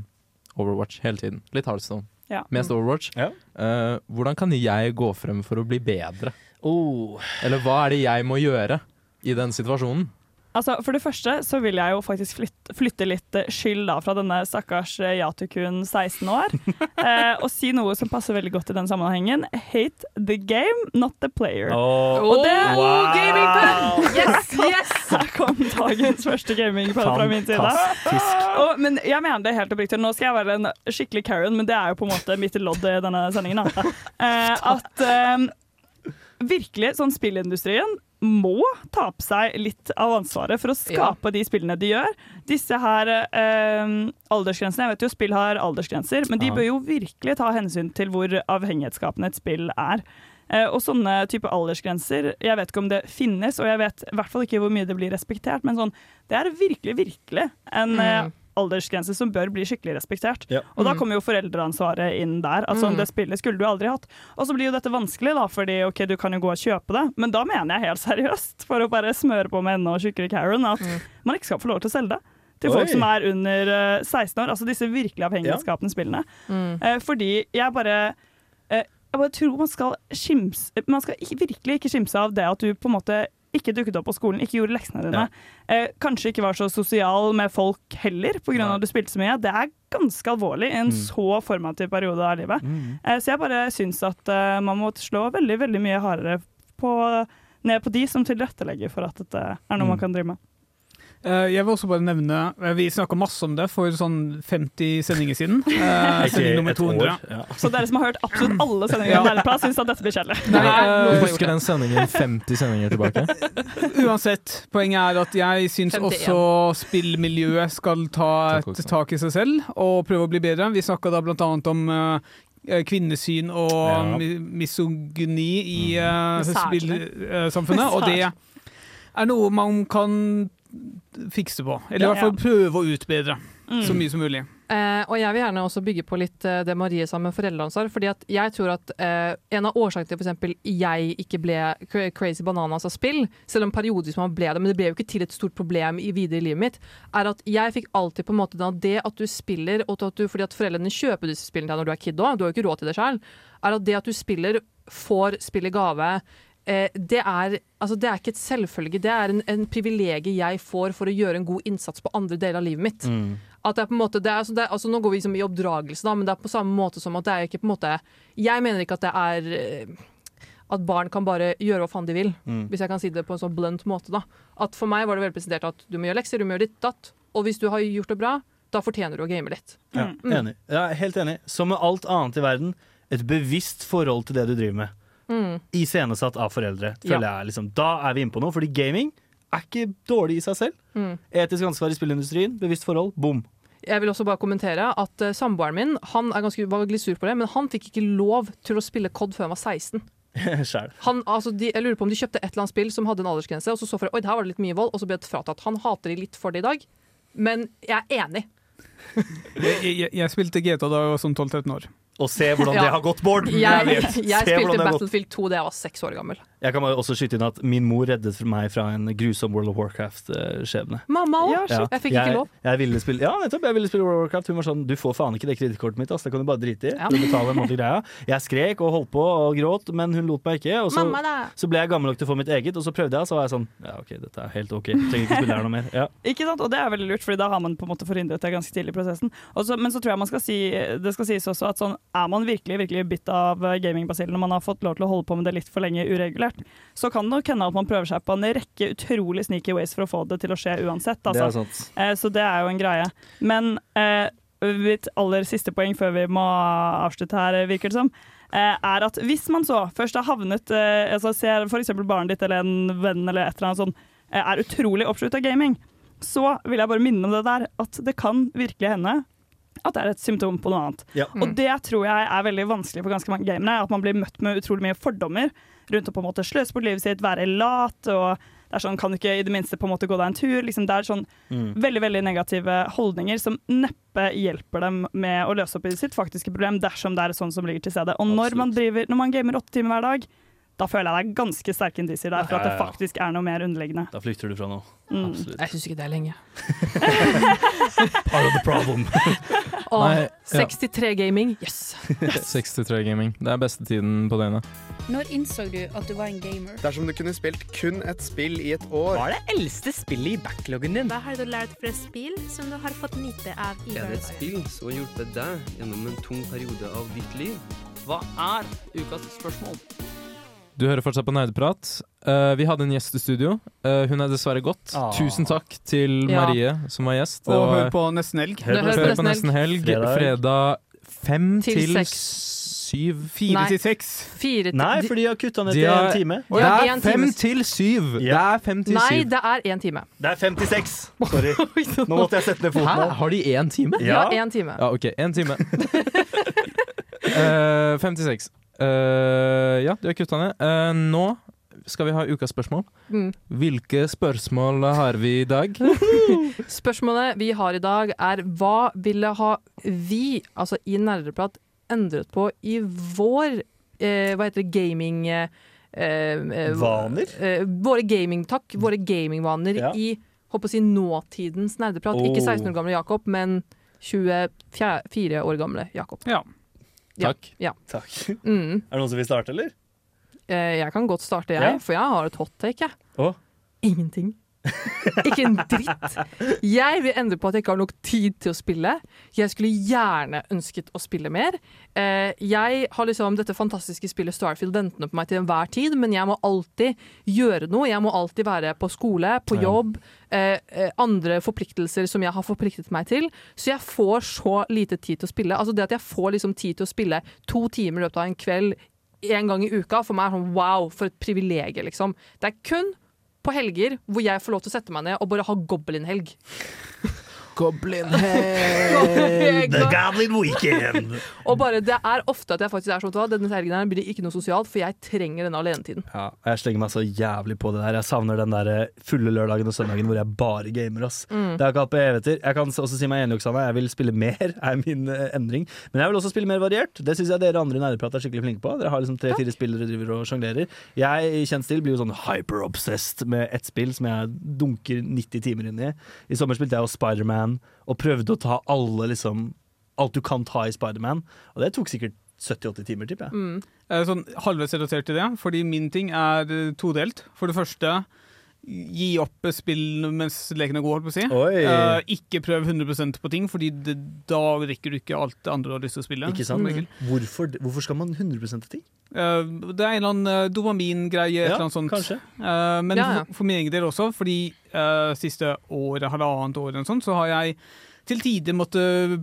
Overwatch hele tiden. Litt Hardstone. Ja. Mest Overwatch. Ja. Eh, hvordan kan jeg gå frem for å bli bedre? Oh. Eller hva er det jeg må gjøre i den situasjonen? Altså, For det første så vil jeg jo faktisk flytte, flytte litt eh, skyld da fra denne stakkars eh, Yatukun 16 år, eh, og si noe som passer veldig godt i den sammenhengen. Hate the game, not the player. Oh. Og det Oh, gamingpen! Yes, yes! Her kom dagens første gamingpad fra min side. Og, men jeg mener det helt oppriktig. Nå skal jeg være en skikkelig Karen, men det er jo på en måte mitt lodd i denne sendingen. Da. Eh, at eh, virkelig, sånn spillindustrien må ta på seg litt av ansvaret for å skape de spillene de gjør. Disse her eh, aldersgrensene, jeg vet jo spill har aldersgrenser, men de Ja. bør jo virkelig ta hensyn til hvor avhengighetsskapende et spill er. Eh, og sånne type aldersgrenser, jeg vet ikke om det finnes, og jeg vet i hvert fall ikke hvor mye det blir respektert, men sånn, det er virkelig, virkelig en eh, Mm. Aldersgrense som bør bli skikkelig respektert. Ja. Og da Mm. kommer jo foreldreansvaret inn der. Altså Mm. Det spillet skulle du aldri hatt. Og så blir jo dette vanskelig, da, fordi ok, du kan jo gå og kjøpe det, men da mener jeg helt seriøst, for å bare smøre på med enda tjukkere Karen, at Mm. man ikke skal få lov til å selge det. Til Oi. folk som er under eh, 16 år, altså disse virkelig avhengighetsskapende spillene. Mm. Eh, fordi jeg bare eh, Jeg bare tror man skal skimse Man skal ikke, virkelig ikke skimse av det at du på en måte ikke dukket opp på skolen, ikke gjorde leksene dine. Eh, kanskje ikke var så sosial med folk heller, pga. At du spilte så mye. Det er ganske alvorlig i en Mm. så formativ periode av livet. Mm. Eh, så jeg bare syns at eh, man må slå veldig veldig mye hardere på, ned på de som tilrettelegger for at dette er noe Mm. man kan drive med. Eh, jeg vil også bare nevne eh, Vi snakka masse om det for sånn 50 sendinger siden. Ikke sending nummer et år. Ja. Så dere som har hørt absolutt alle sendingene av Nerdeprat, syns at dette blir kjedelig. Nei, uh, husker den sendingen 50 sendinger tilbake. Uansett, poenget er at jeg syns også spillmiljøet skal ta et tak i seg selv og prøve å bli bedre. Vi snakka da blant annet om eh, kvinnesyn og Ja. misogyni i uh, Miserne. spillsamfunnet. Og det er noe man kan fikse på. Eller i hvert fall prøve å utbedre Mm. så mye som mulig. Uh, og jeg vil gjerne også bygge på litt uh, det Marie sa med foreldreansvar. fordi at jeg tror at uh, En av årsakene til f.eks. jeg ikke ble crazy bananas av spill, selv om periodisk man ble det, men det ble jo ikke til et stort problem i videre i livet mitt, er at jeg fikk alltid på en måte da det at du spiller, og at du, fordi at foreldrene kjøper disse spillene til deg når du er kid òg, du har jo ikke råd til det sjøl, er at det at du spiller, får spill i gave. Eh, det, er, altså det er ikke et selvfølge, det er en, en privilegie jeg får for å gjøre en god innsats på andre deler av livet mitt. Mm. At det er på en måte, det er, altså det er, altså Nå går vi liksom i oppdragelse, da, men det er på samme måte som at det er ikke på en måte Jeg mener ikke at det er eh, at barn kan bare gjøre hva faen de vil, Mm. hvis jeg kan si det på en sånn blunt måte. da. At For meg var det veldig presentert at du må gjøre lekser, du må gjøre ditt, datt. Og hvis du har gjort det bra, da fortjener du å game litt. Ja, enig. Ja, helt enig. Som med alt annet i verden, et bevisst forhold til det du driver med. Mm. Iscenesatt av foreldre. Føler jeg liksom. Da er vi inne på noe, fordi gaming er ikke dårlig i seg selv. Mm. Etisk ansvar i spillindustrien, bevisst forhold, bom. Jeg vil også bare kommentere at uh, samboeren min han er ganske, var litt sur på det, men han fikk ikke lov til å spille COD før han var 16. Han, altså de, jeg lurer på om de kjøpte et eller annet spill som hadde en aldersgrense, og så så for oi, her var det litt mye vold, og så ble det fratatt. Han hater de litt for det i dag, men jeg er enig. Jeg, jeg, jeg spilte GTA da jeg var sånn 12-13 år. Og se hvordan Ja. det har gått, Bård! Jeg, jeg, jeg, spilte. Battlefield 2 da jeg var seks år gammel. Jeg kan bare også skyte inn at min mor reddet meg fra en grusom World of Warcraft-skjebne. Mamma òg! Ja, Ja, Jeg fikk ikke lov. Jeg ville spille, ja, nettopp, jeg ville spille World of Warcraft. Hun var sånn Du får faen ikke det kredittkortet mitt, ass. Det kan du bare drite i. Ja. Du betaler greia. Jeg skrek og holdt på og gråt, men hun lot meg ikke. Og så, Mamma, så ble jeg gammel nok til å få mitt eget, og så prøvde jeg, og så var jeg sånn Ja, OK, dette er helt OK. Trenger ikke spille her noe mer. Ja. Ikke sant? Og det er veldig lurt, Fordi da har man på en måte forhindret det ganske tidlig i prosessen. Også, men så tror jeg man skal si, det skal sies også at sånn, er man virkelig virkelig bitt av eh, gamingbasillen når man har fått lov til å holde på med det litt for lenge uregulert, så kan det nok hende at man prøver seg på en rekke utrolig sneaky ways for å få det til å skje uansett. Det Altså. er sant. Eh, så det er jo en greie. Men eh, mitt aller siste poeng før vi må avslutte her, virker det som, eh, er at hvis man så først har havnet eh, altså Ser f.eks. barnet ditt eller en venn eller et eller annet sånn, eh, er utrolig oppslutt av gaming, så vil jeg bare minne om det der at det kan virkelig hende at det er et symptom på noe annet. Ja. Og det tror jeg er veldig vanskelig for ganske mange gamere. At man blir møtt med utrolig mye fordommer rundt og på en måte sløse bort livet sitt, være lat. og det er sånn, Kan du ikke i det minste på en måte gå deg en tur? Liksom, det er sånn Mm. veldig veldig negative holdninger som neppe hjelper dem med å løse opp i sitt faktiske problem dersom det er sånn som ligger til stede. Og når man, driver, når man gamer åtte timer hver dag, da føler jeg det er ganske sterke indisier der for at det faktisk er noe mer underliggende. Da flykter du fra noe. Mm. Absolutt. Jeg syns ikke det er lenge. Part of the problem. Åh, Nei, ja. 63 gaming, yes! 63 gaming. Det er beste tiden på døgnet. Når innså du at du var en gamer? Dersom du kunne spilt kun et spill i et år Hva er det eldste spillet i backloggen din? Hva har du lært fra spill som du har fått nyte av i Er det et spill som har hjulpet deg gjennom en tung periode av ditt liv? Hva er ukas spørsmål? Du hører fortsatt på Nerdeprat. Uh, vi hadde en gjest i studio. Uh, hun er dessverre gått. Ah. Tusen takk til Ja. Marie som var gjest. Og, Og hør på Nesten Helg. Hør på, hør på Nesten Helg. Fredag. Fredag fem Til til, seks. syv. Fire Nei. til seks. Fire til Nei, for de har kutta ned til én en time. Det Ja, er en fem time. til syv! Det Ja. er fem til Nei, syv. det er én time. Det er 56. Sorry. Nå måtte jeg sette ned foten. Hæ? Har de én time? Ja, Ja. én time. Ja, OK. Én time. Eh, 56. Eh, ja, de har kutta ned. Uh, nå skal vi ha ukas spørsmål. Mm. Hvilke spørsmål har vi i dag? Spørsmålet vi har i dag er hva ville ha vi, altså i Nerdeprat, endret på i vår eh, Hva heter det, gaming... Eh, eh, Vaner? Eh, våre gaming, takk. Våre gamingvaner Ja. i håper å si nåtidens nerdeprat. Ikke Oh. 16 år gamle Jakob, men 24 år gamle Jakob. Ja. Takk. Ja. Takk. Mm. Er det noen som vil starte, eller? Eh, jeg kan godt starte, jeg, Ja. for jeg har et hot take. Jeg. Å? Ingenting. Ikke en dritt. Jeg vil endre på at jeg ikke har nok tid til å spille. Jeg skulle gjerne ønsket å spille mer. Eh, jeg har liksom dette fantastiske spillet Starfield ventende på meg til enhver tid, men jeg må alltid gjøre noe. Jeg må alltid være på skole, på jobb, eh, eh, andre forpliktelser som jeg har forpliktet meg til. Så jeg får så lite tid til å spille. Altså det at jeg får liksom tid til å spille to timer i løpet av en kveld en gang i uka, for meg er sånn wow, for et privilegium, liksom. Det er kun på helger hvor jeg får lov til å sette meg ned og bare ha goblin-helg. Goblin The Goblin Weekend! Og bare, det er ofte at jeg faktisk er sånn at denne helgen her blir ikke noe sosialt, for jeg trenger denne alenetiden. Ja, jeg slenger meg så jævlig på det der. Jeg savner den der eh, fulle lørdagen og søndagen hvor jeg bare gamer. ass. Mm. Det har jeg ikke hatt på evigheter. Jeg kan også si meg enig, Oksana. Jeg vil spille mer, er min uh, endring. Men jeg vil også spille mer variert. Det syns jeg dere andre i Nerdeprat er skikkelig flinke på. Dere har liksom tre-fire spill dere driver og sjonglerer. Jeg i kjent stil blir jo sånn hyper-obsessed med ett spill som jeg dunker 90 timer inn i. I sommer spilte jeg jo Spiderman og prøvde å ta alle liksom Alt du kan ta i Spiderman. Og det tok sikkert 70-80 timer, tipper jeg. Mm. Eh, Sånn halvveis relatert til det, fordi min ting er eh, todelt. For det første, gi opp spill mens leken er god, holdt på å si. Eh, ikke prøv 100% på ting, Fordi det, da rekker du ikke alt det andre du har lyst til å spille. Ikke sant? Mm. Hvorfor, hvorfor skal man 100 på ting? Uh, det er en eller annen eh, dopamingreie, et Ja, eller annet sånt. kanskje. Eh, men Ja, ja. For, for min egen del også, fordi eh, siste året, halvannet år, eller sånt, så har jeg til tider måtte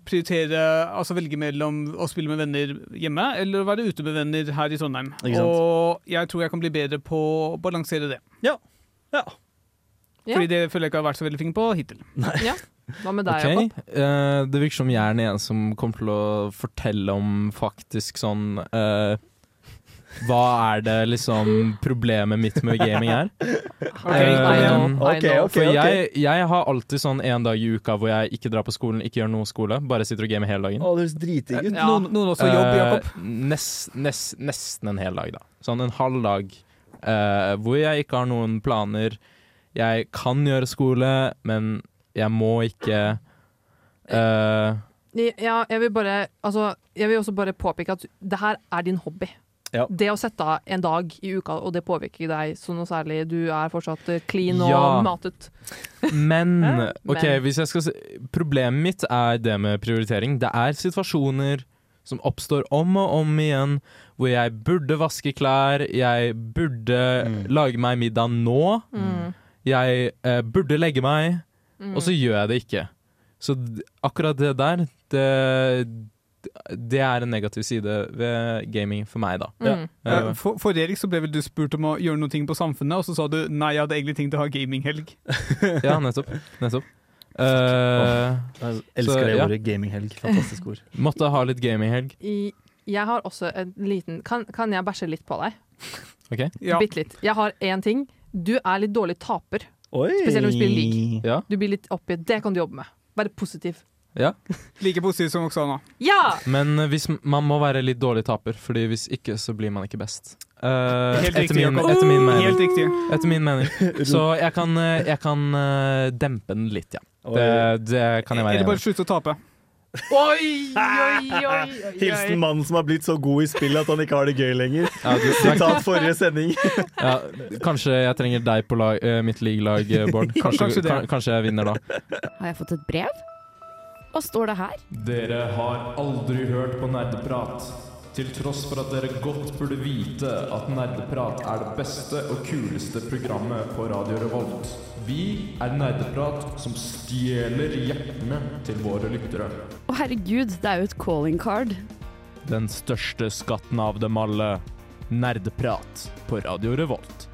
prioritere, altså velge mellom å spille med venner hjemme eller å være ute med venner her i Trondheim. Og jeg tror jeg kan bli bedre på å balansere det. Ja. Ja. Fordi det føler jeg ikke har vært så veldig flink på hittil. Ja. Hva med deg, okay. Jakob? Uh, Det virker som jeg er den ene som kommer til å fortelle om faktisk sånn uh, Hva er det liksom problemet mitt med gaming er? Ok, I know, Um, okay, know. For jeg, jeg har alltid sånn en dag i uka hvor jeg ikke drar på skolen, ikke gjør noe skole, bare sitter og gamer hele dagen. Å, det høres dritdigg ut. Noen, noen også jobb, Jakob? Uh, nest, nest, nesten en hel dag, da. Sånn en halv dag eh, hvor jeg ikke har noen planer. Jeg kan gjøre skole, men jeg må ikke uh, Ja, jeg vil bare Altså, jeg vil også bare påpeke at det her er din hobby. Ja. Det å sette av en dag i uka, og det påvirker ikke deg så noe særlig. Du er fortsatt eh, clean og Ja. matet. Men, ok, hvis jeg skal si Problemet mitt er det med prioritering. Det er situasjoner som oppstår om og om igjen, hvor jeg burde vaske klær, jeg burde lage meg middag nå, Mm. jeg eh, burde legge meg, Mm. og så gjør jeg det ikke. Så akkurat det der, det, det er en negativ side ved gaming for meg, da. Mm. Eh, Eh, For, for Erik så ble vel du spurt om å gjøre noe på Samfunnet, og så sa du nei, jeg hadde egentlig tenkt å ha gaminghelg. ja, nettopp. nettopp. Eh, Jeg elsker så, det ja. ordet. Gaminghelg. Fantastisk ord. Måtte ha litt gaminghelg. Jeg har også en liten kan, kan jeg bæsje litt på deg? Ok? Bitte litt. Jeg har én ting. Du er litt dårlig taper. Oi. Spesielt når du spiller league. Ja. Du blir litt oppgitt. Det kan du jobbe med. Være positiv. Ja. Like positiv som Oksana. Ja! Men eh, hvis, man må være litt dårlig taper, Fordi hvis ikke så blir man ikke best. Uh, Helt etter, riktig, min, etter min mening. Helt riktig. Etter min mening. Så jeg kan, eh, jeg kan dempe den litt, ja. Det, det kan jeg være Eller bare enig i. slutte å tape. Oi, oi, oi, oi, Hilsen mannen som har blitt så god i spill at han ikke har det gøy lenger. Ja, du- Sitat forrige sending. Ja, kanskje jeg trenger deg på lag, eh, mitt league-lag, eh, Bård. Kanskje, Kanskje kan- kanskje jeg vinner da. Har jeg fått et brev? Hva står det her? Dere har aldri hørt på nerdeprat. Til tross for at dere godt burde vite at Nerdeprat er det beste og kuleste programmet på Radio Revolt. Vi er Nerdeprat som stjeler hjertene til våre lyttere. Å herregud, det er jo et calling card. Den største skatten av dem alle. Nerdeprat på Radio Revolt.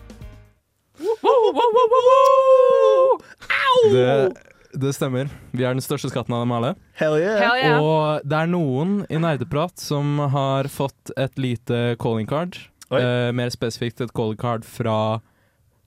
Wow, wow, wow, wow! Au! Det, det stemmer. Vi er den største skatten av dem alle. Hell yeah. Hell yeah. Og det er noen i Nerdeprat som har fått et lite calling card. Eh, mer spesifikt et calling card fra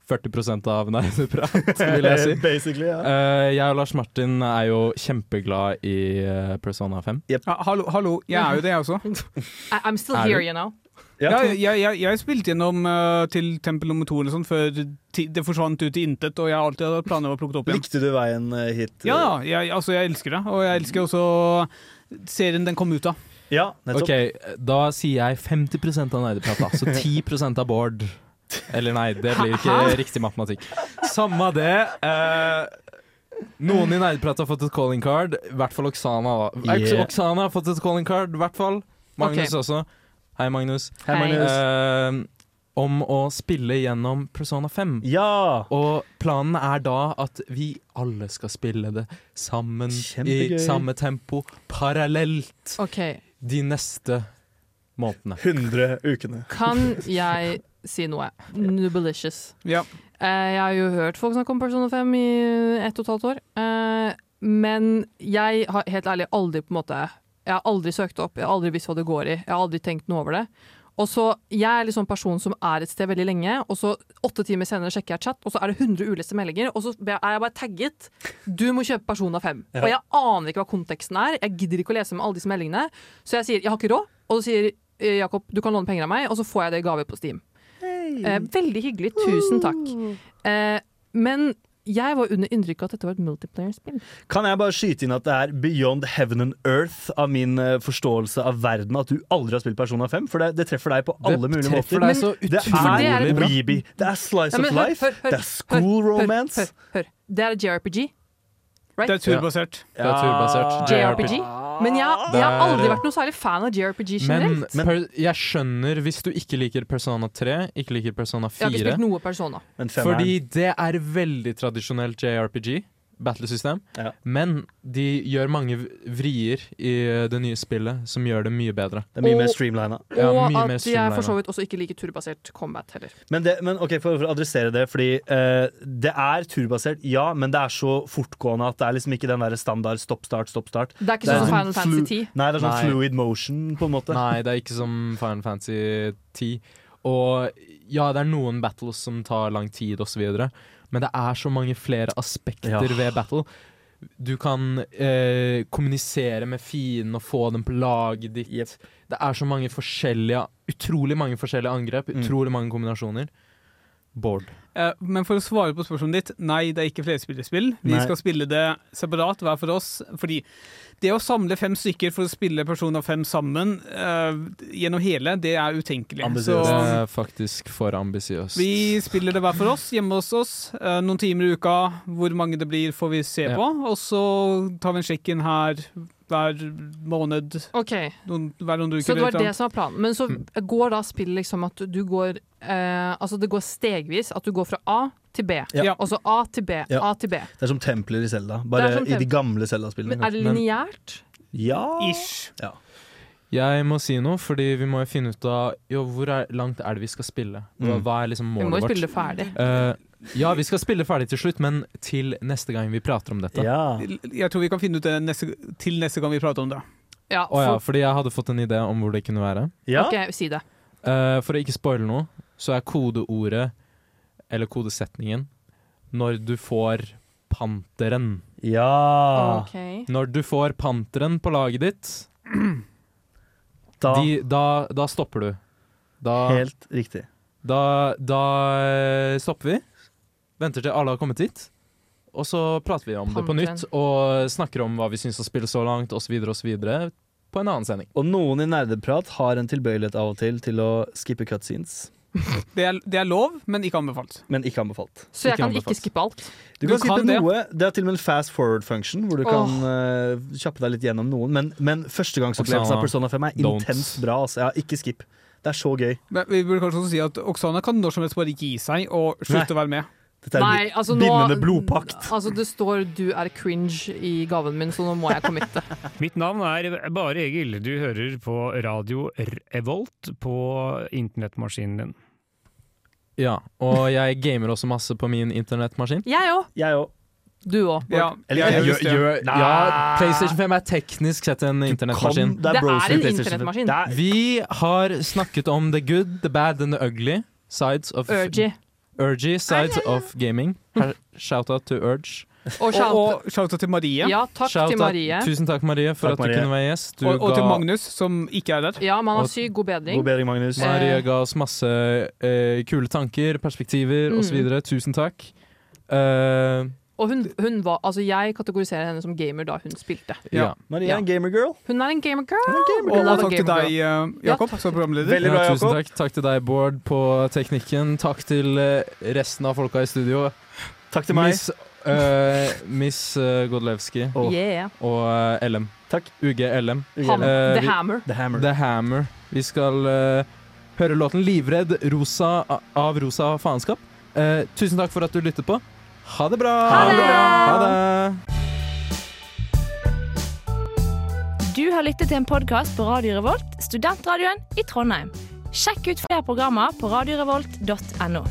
40 av Nerdeprat, vil jeg si. Basically, ja. Uh, jeg og Lars Martin er jo kjempeglad i eh, Persona 5. Ja, hallo, hallo, jeg er jo det, jeg også. I'm still Er here, you know. Ja, jeg, jeg, jeg spilte gjennom uh, til Tempel nummer to eller sånn før det forsvant ut i intet, og jeg har alltid hatt planer om å plukke det opp igjen. Likte du veien eh, hit? Ja, ja, jeg, altså, jeg elsker det, og jeg elsker også serien den kom ut av. Ja, nettopp. Ok, da sier jeg 50 av Nerdeprat. Så 10 av Bård. Eller nei, det blir ikke riktig matematikk. Samme det. Eh, noen i Nerdeprat har fått et calling card. I hvert fall Oksana. Yeah. Oksana har fått et calling card, i hvert fall. Magnus okay. også. Hei, Magnus. Hei, Magnus. Uh, om å spille gjennom Persona 5. Ja! Og planen er da at vi alle skal spille det sammen Kjempegøy. i samme tempo, parallelt, OK. de neste månedene. 100 ukene. Kan jeg si noe? Nubelicious. Ja. Eh, jeg har jo hørt folk snakke om Persona 5 i ett og et halvt år. Eh, men jeg har helt ærlig aldri på en måte Jeg har aldri søkt opp, jeg har aldri visst hva det går i, jeg har aldri tenkt noe over det. Og så, Jeg er liksom person som er et sted veldig lenge, og så åtte timer senere sjekker jeg chat, og så er det 100 uleste meldinger, og så er jeg bare tagget 'Du må kjøpe Persona 5'. Ja. Og jeg aner ikke hva konteksten er, jeg gidder ikke å lese med alle disse meldingene, så jeg sier 'jeg har ikke råd', og så sier eh, Jakob 'du kan låne penger av meg', og så får jeg det i gave på Steam. Eh, veldig hyggelig, tusen takk. Eh, men jeg var under inntrykk av at dette var et multiplayer-spill. Kan jeg bare skyte inn at det er beyond heaven and earth av min eh, forståelse av verden at du aldri har spilt Persona 5? For det, det treffer deg på Det alle mulige treffer måter. deg så det er weeby, det er slice Ja, men of life, hør, hør, det er school hør, hør, romance. Hør, hør. Det er JRPG. Right? Det er turbasert. Det er turbasert. JRPG. Men jeg, jeg har aldri vært noe særlig fan av JRPG Men, men, per, jeg skjønner hvis du ikke liker Persona 3, ikke liker Persona jeg har ikke 4. spilt noe Persona. Fordi det er veldig tradisjonelt JRPG. Battlesystem. Men de gjør mange vrier i det nye spillet som gjør det mye bedre. Det er mye Og- mer streamlina. Ja, og mye mer at jeg for så vidt også ikke liker turbasert combat heller. Men, det, men ok, for, for å adressere det, fordi uh, det er turbasert, ja, men det er så fortgående at det er liksom ikke den der standard stopp-start, stopp-start. Det er ikke sånn som Final Fantasy 10. Nei, det er sånn Nei. fluid motion, på en måte. Nei, det er ikke som Final Fantasy 10. Og ja, det er noen battles som tar lang tid osv., men det er så mange flere aspekter Ja. ved battle. Du kan eh, kommunisere med fienden og få dem på laget ditt. Det er så mange forskjellige Utrolig mange forskjellige angrep, Mm. utrolig mange kombinasjoner. Board. Eh, Men for å svare på spørsmålet ditt, nei, det er ikke flerspillerspill. Vi Nei. skal spille det separat hver for oss. Fordi det å samle fem stykker for å spille Persona 5 sammen uh, gjennom hele, det er utenkelig. Så Det er faktisk for ambisiøst. vi spiller det hver for oss, hjemme hos oss. uh, noen timer i uka. Hvor mange det blir, får vi se Ja. på. Og så tar vi en sjekk inn her hver måned. Ok. Noen, hver noen uker. Så det var det som var planen. Men så Mm. går da spillet liksom at du går eh, Altså det går stegvis. At du går fra A til B. Ja. Og så A til B. Ja. A til B. Det er som templer i Zelda, bare i de gamle Zelda-spillene. Er det lineært? Ja. Ish. Ja. Jeg må si noe, fordi vi må jo finne ut av jo, hvor er, langt er det vi skal spille. Hva, Mm. hva er liksom Vi må jo spille det ferdig. Uh, ja, vi skal spille ferdig til slutt, men til neste gang vi prater om dette. Jeg tror vi kan finne ut det neste, til neste gang vi prater om det. Ja, Å ja, fordi jeg hadde fått en idé om hvor det kunne være. Ok, si det. Uh, for å ikke spoile noe, så er kodeordet, eller kodesetningen, når du får panteren. Ja. Okay. Når du får panteren på laget ditt, Da- de, da, da stopper du. Da, Helt riktig. Da, da eh, stopper vi. Venter til alle har kommet hit. Og så prater vi om det på nytt og snakker om hva vi syns har spillet så langt, osv., osv. på en annen sending. Og noen i nerdeprat har en tilbøyelighet av og til til å skippe cutscenes. Det er, det er lov, men ikke anbefalt. Men ikke anbefalt. Så jeg kan ikke skippe alt? Du Du kan skippe kan det. noe. Det er til og med en fast forward function, hvor du kan uh, kjappe deg litt gjennom noen. Men, men førstegangsopplevelsen av Persona 5 er Don't. intenst bra. Altså. Ja, ikke skipp. Det er så gøy. Men vi burde kanskje også si at Oksana kan når som helst bare gi seg og slutte å være med. Dette er Nei, en bindende nå blodpakt. Altså Det står 'du er cringe' i gaven min, så nå må jeg committe. Mitt navn er Bare Egil. Du hører på radio Revolt på internettmaskinen din. Ja, og jeg gamer også masse på min internettmaskin. Jeg òg. Jeg òg. Du òg. Ja, Eller, jeg gjør, gjør, ja, PlayStation 5 er teknisk sett en internettmaskin. det Det er en PlayStation 5. internettmaskin. Er- Vi har snakket om the good, the bad and the ugly sides of Urgy. Urgy sides of gaming. Shout out to Urge. Og shout- Og, og shout out til Marie. Ja, takk Shout til Marie. Tusen takk, Marie, for Takk, at du Marie. kunne være gjest. og, Og, ga... til Magnus, som ikke er der. Ja, man har syk. God bedring. God bedring, Magnus. Marie ga oss masse eh, kule tanker, perspektiver Mm. osv. Tusen takk. Eh, Og hun, hun var Altså, jeg kategoriserer henne som gamer da hun spilte. ja. Marie er en gamergirl. Hun er en gamer girl. Og, og takk til deg, eh, Jakob, som programleder. Veldig bra, ja, tusen takk. Takk til deg, Bård, på teknikken. Takk til eh, resten av folka i studio. Takk til meg. Miss, uh, Miss uh, Godlewski Yeah. og uh, LM. Takk. UG LM. Ham, The Hammer. The Hammer. The Hammer. Vi skal høre låten 'Livredd' Rosa, av Rosa Faenskap. Eh, tusen takk for at du lyttet på. Ha det bra! Ha det! Ha det! Du har lyttet til en podkast på Radio Revolt, studentradioen i Trondheim. Sjekk ut flere programmer på radiorevolt.no.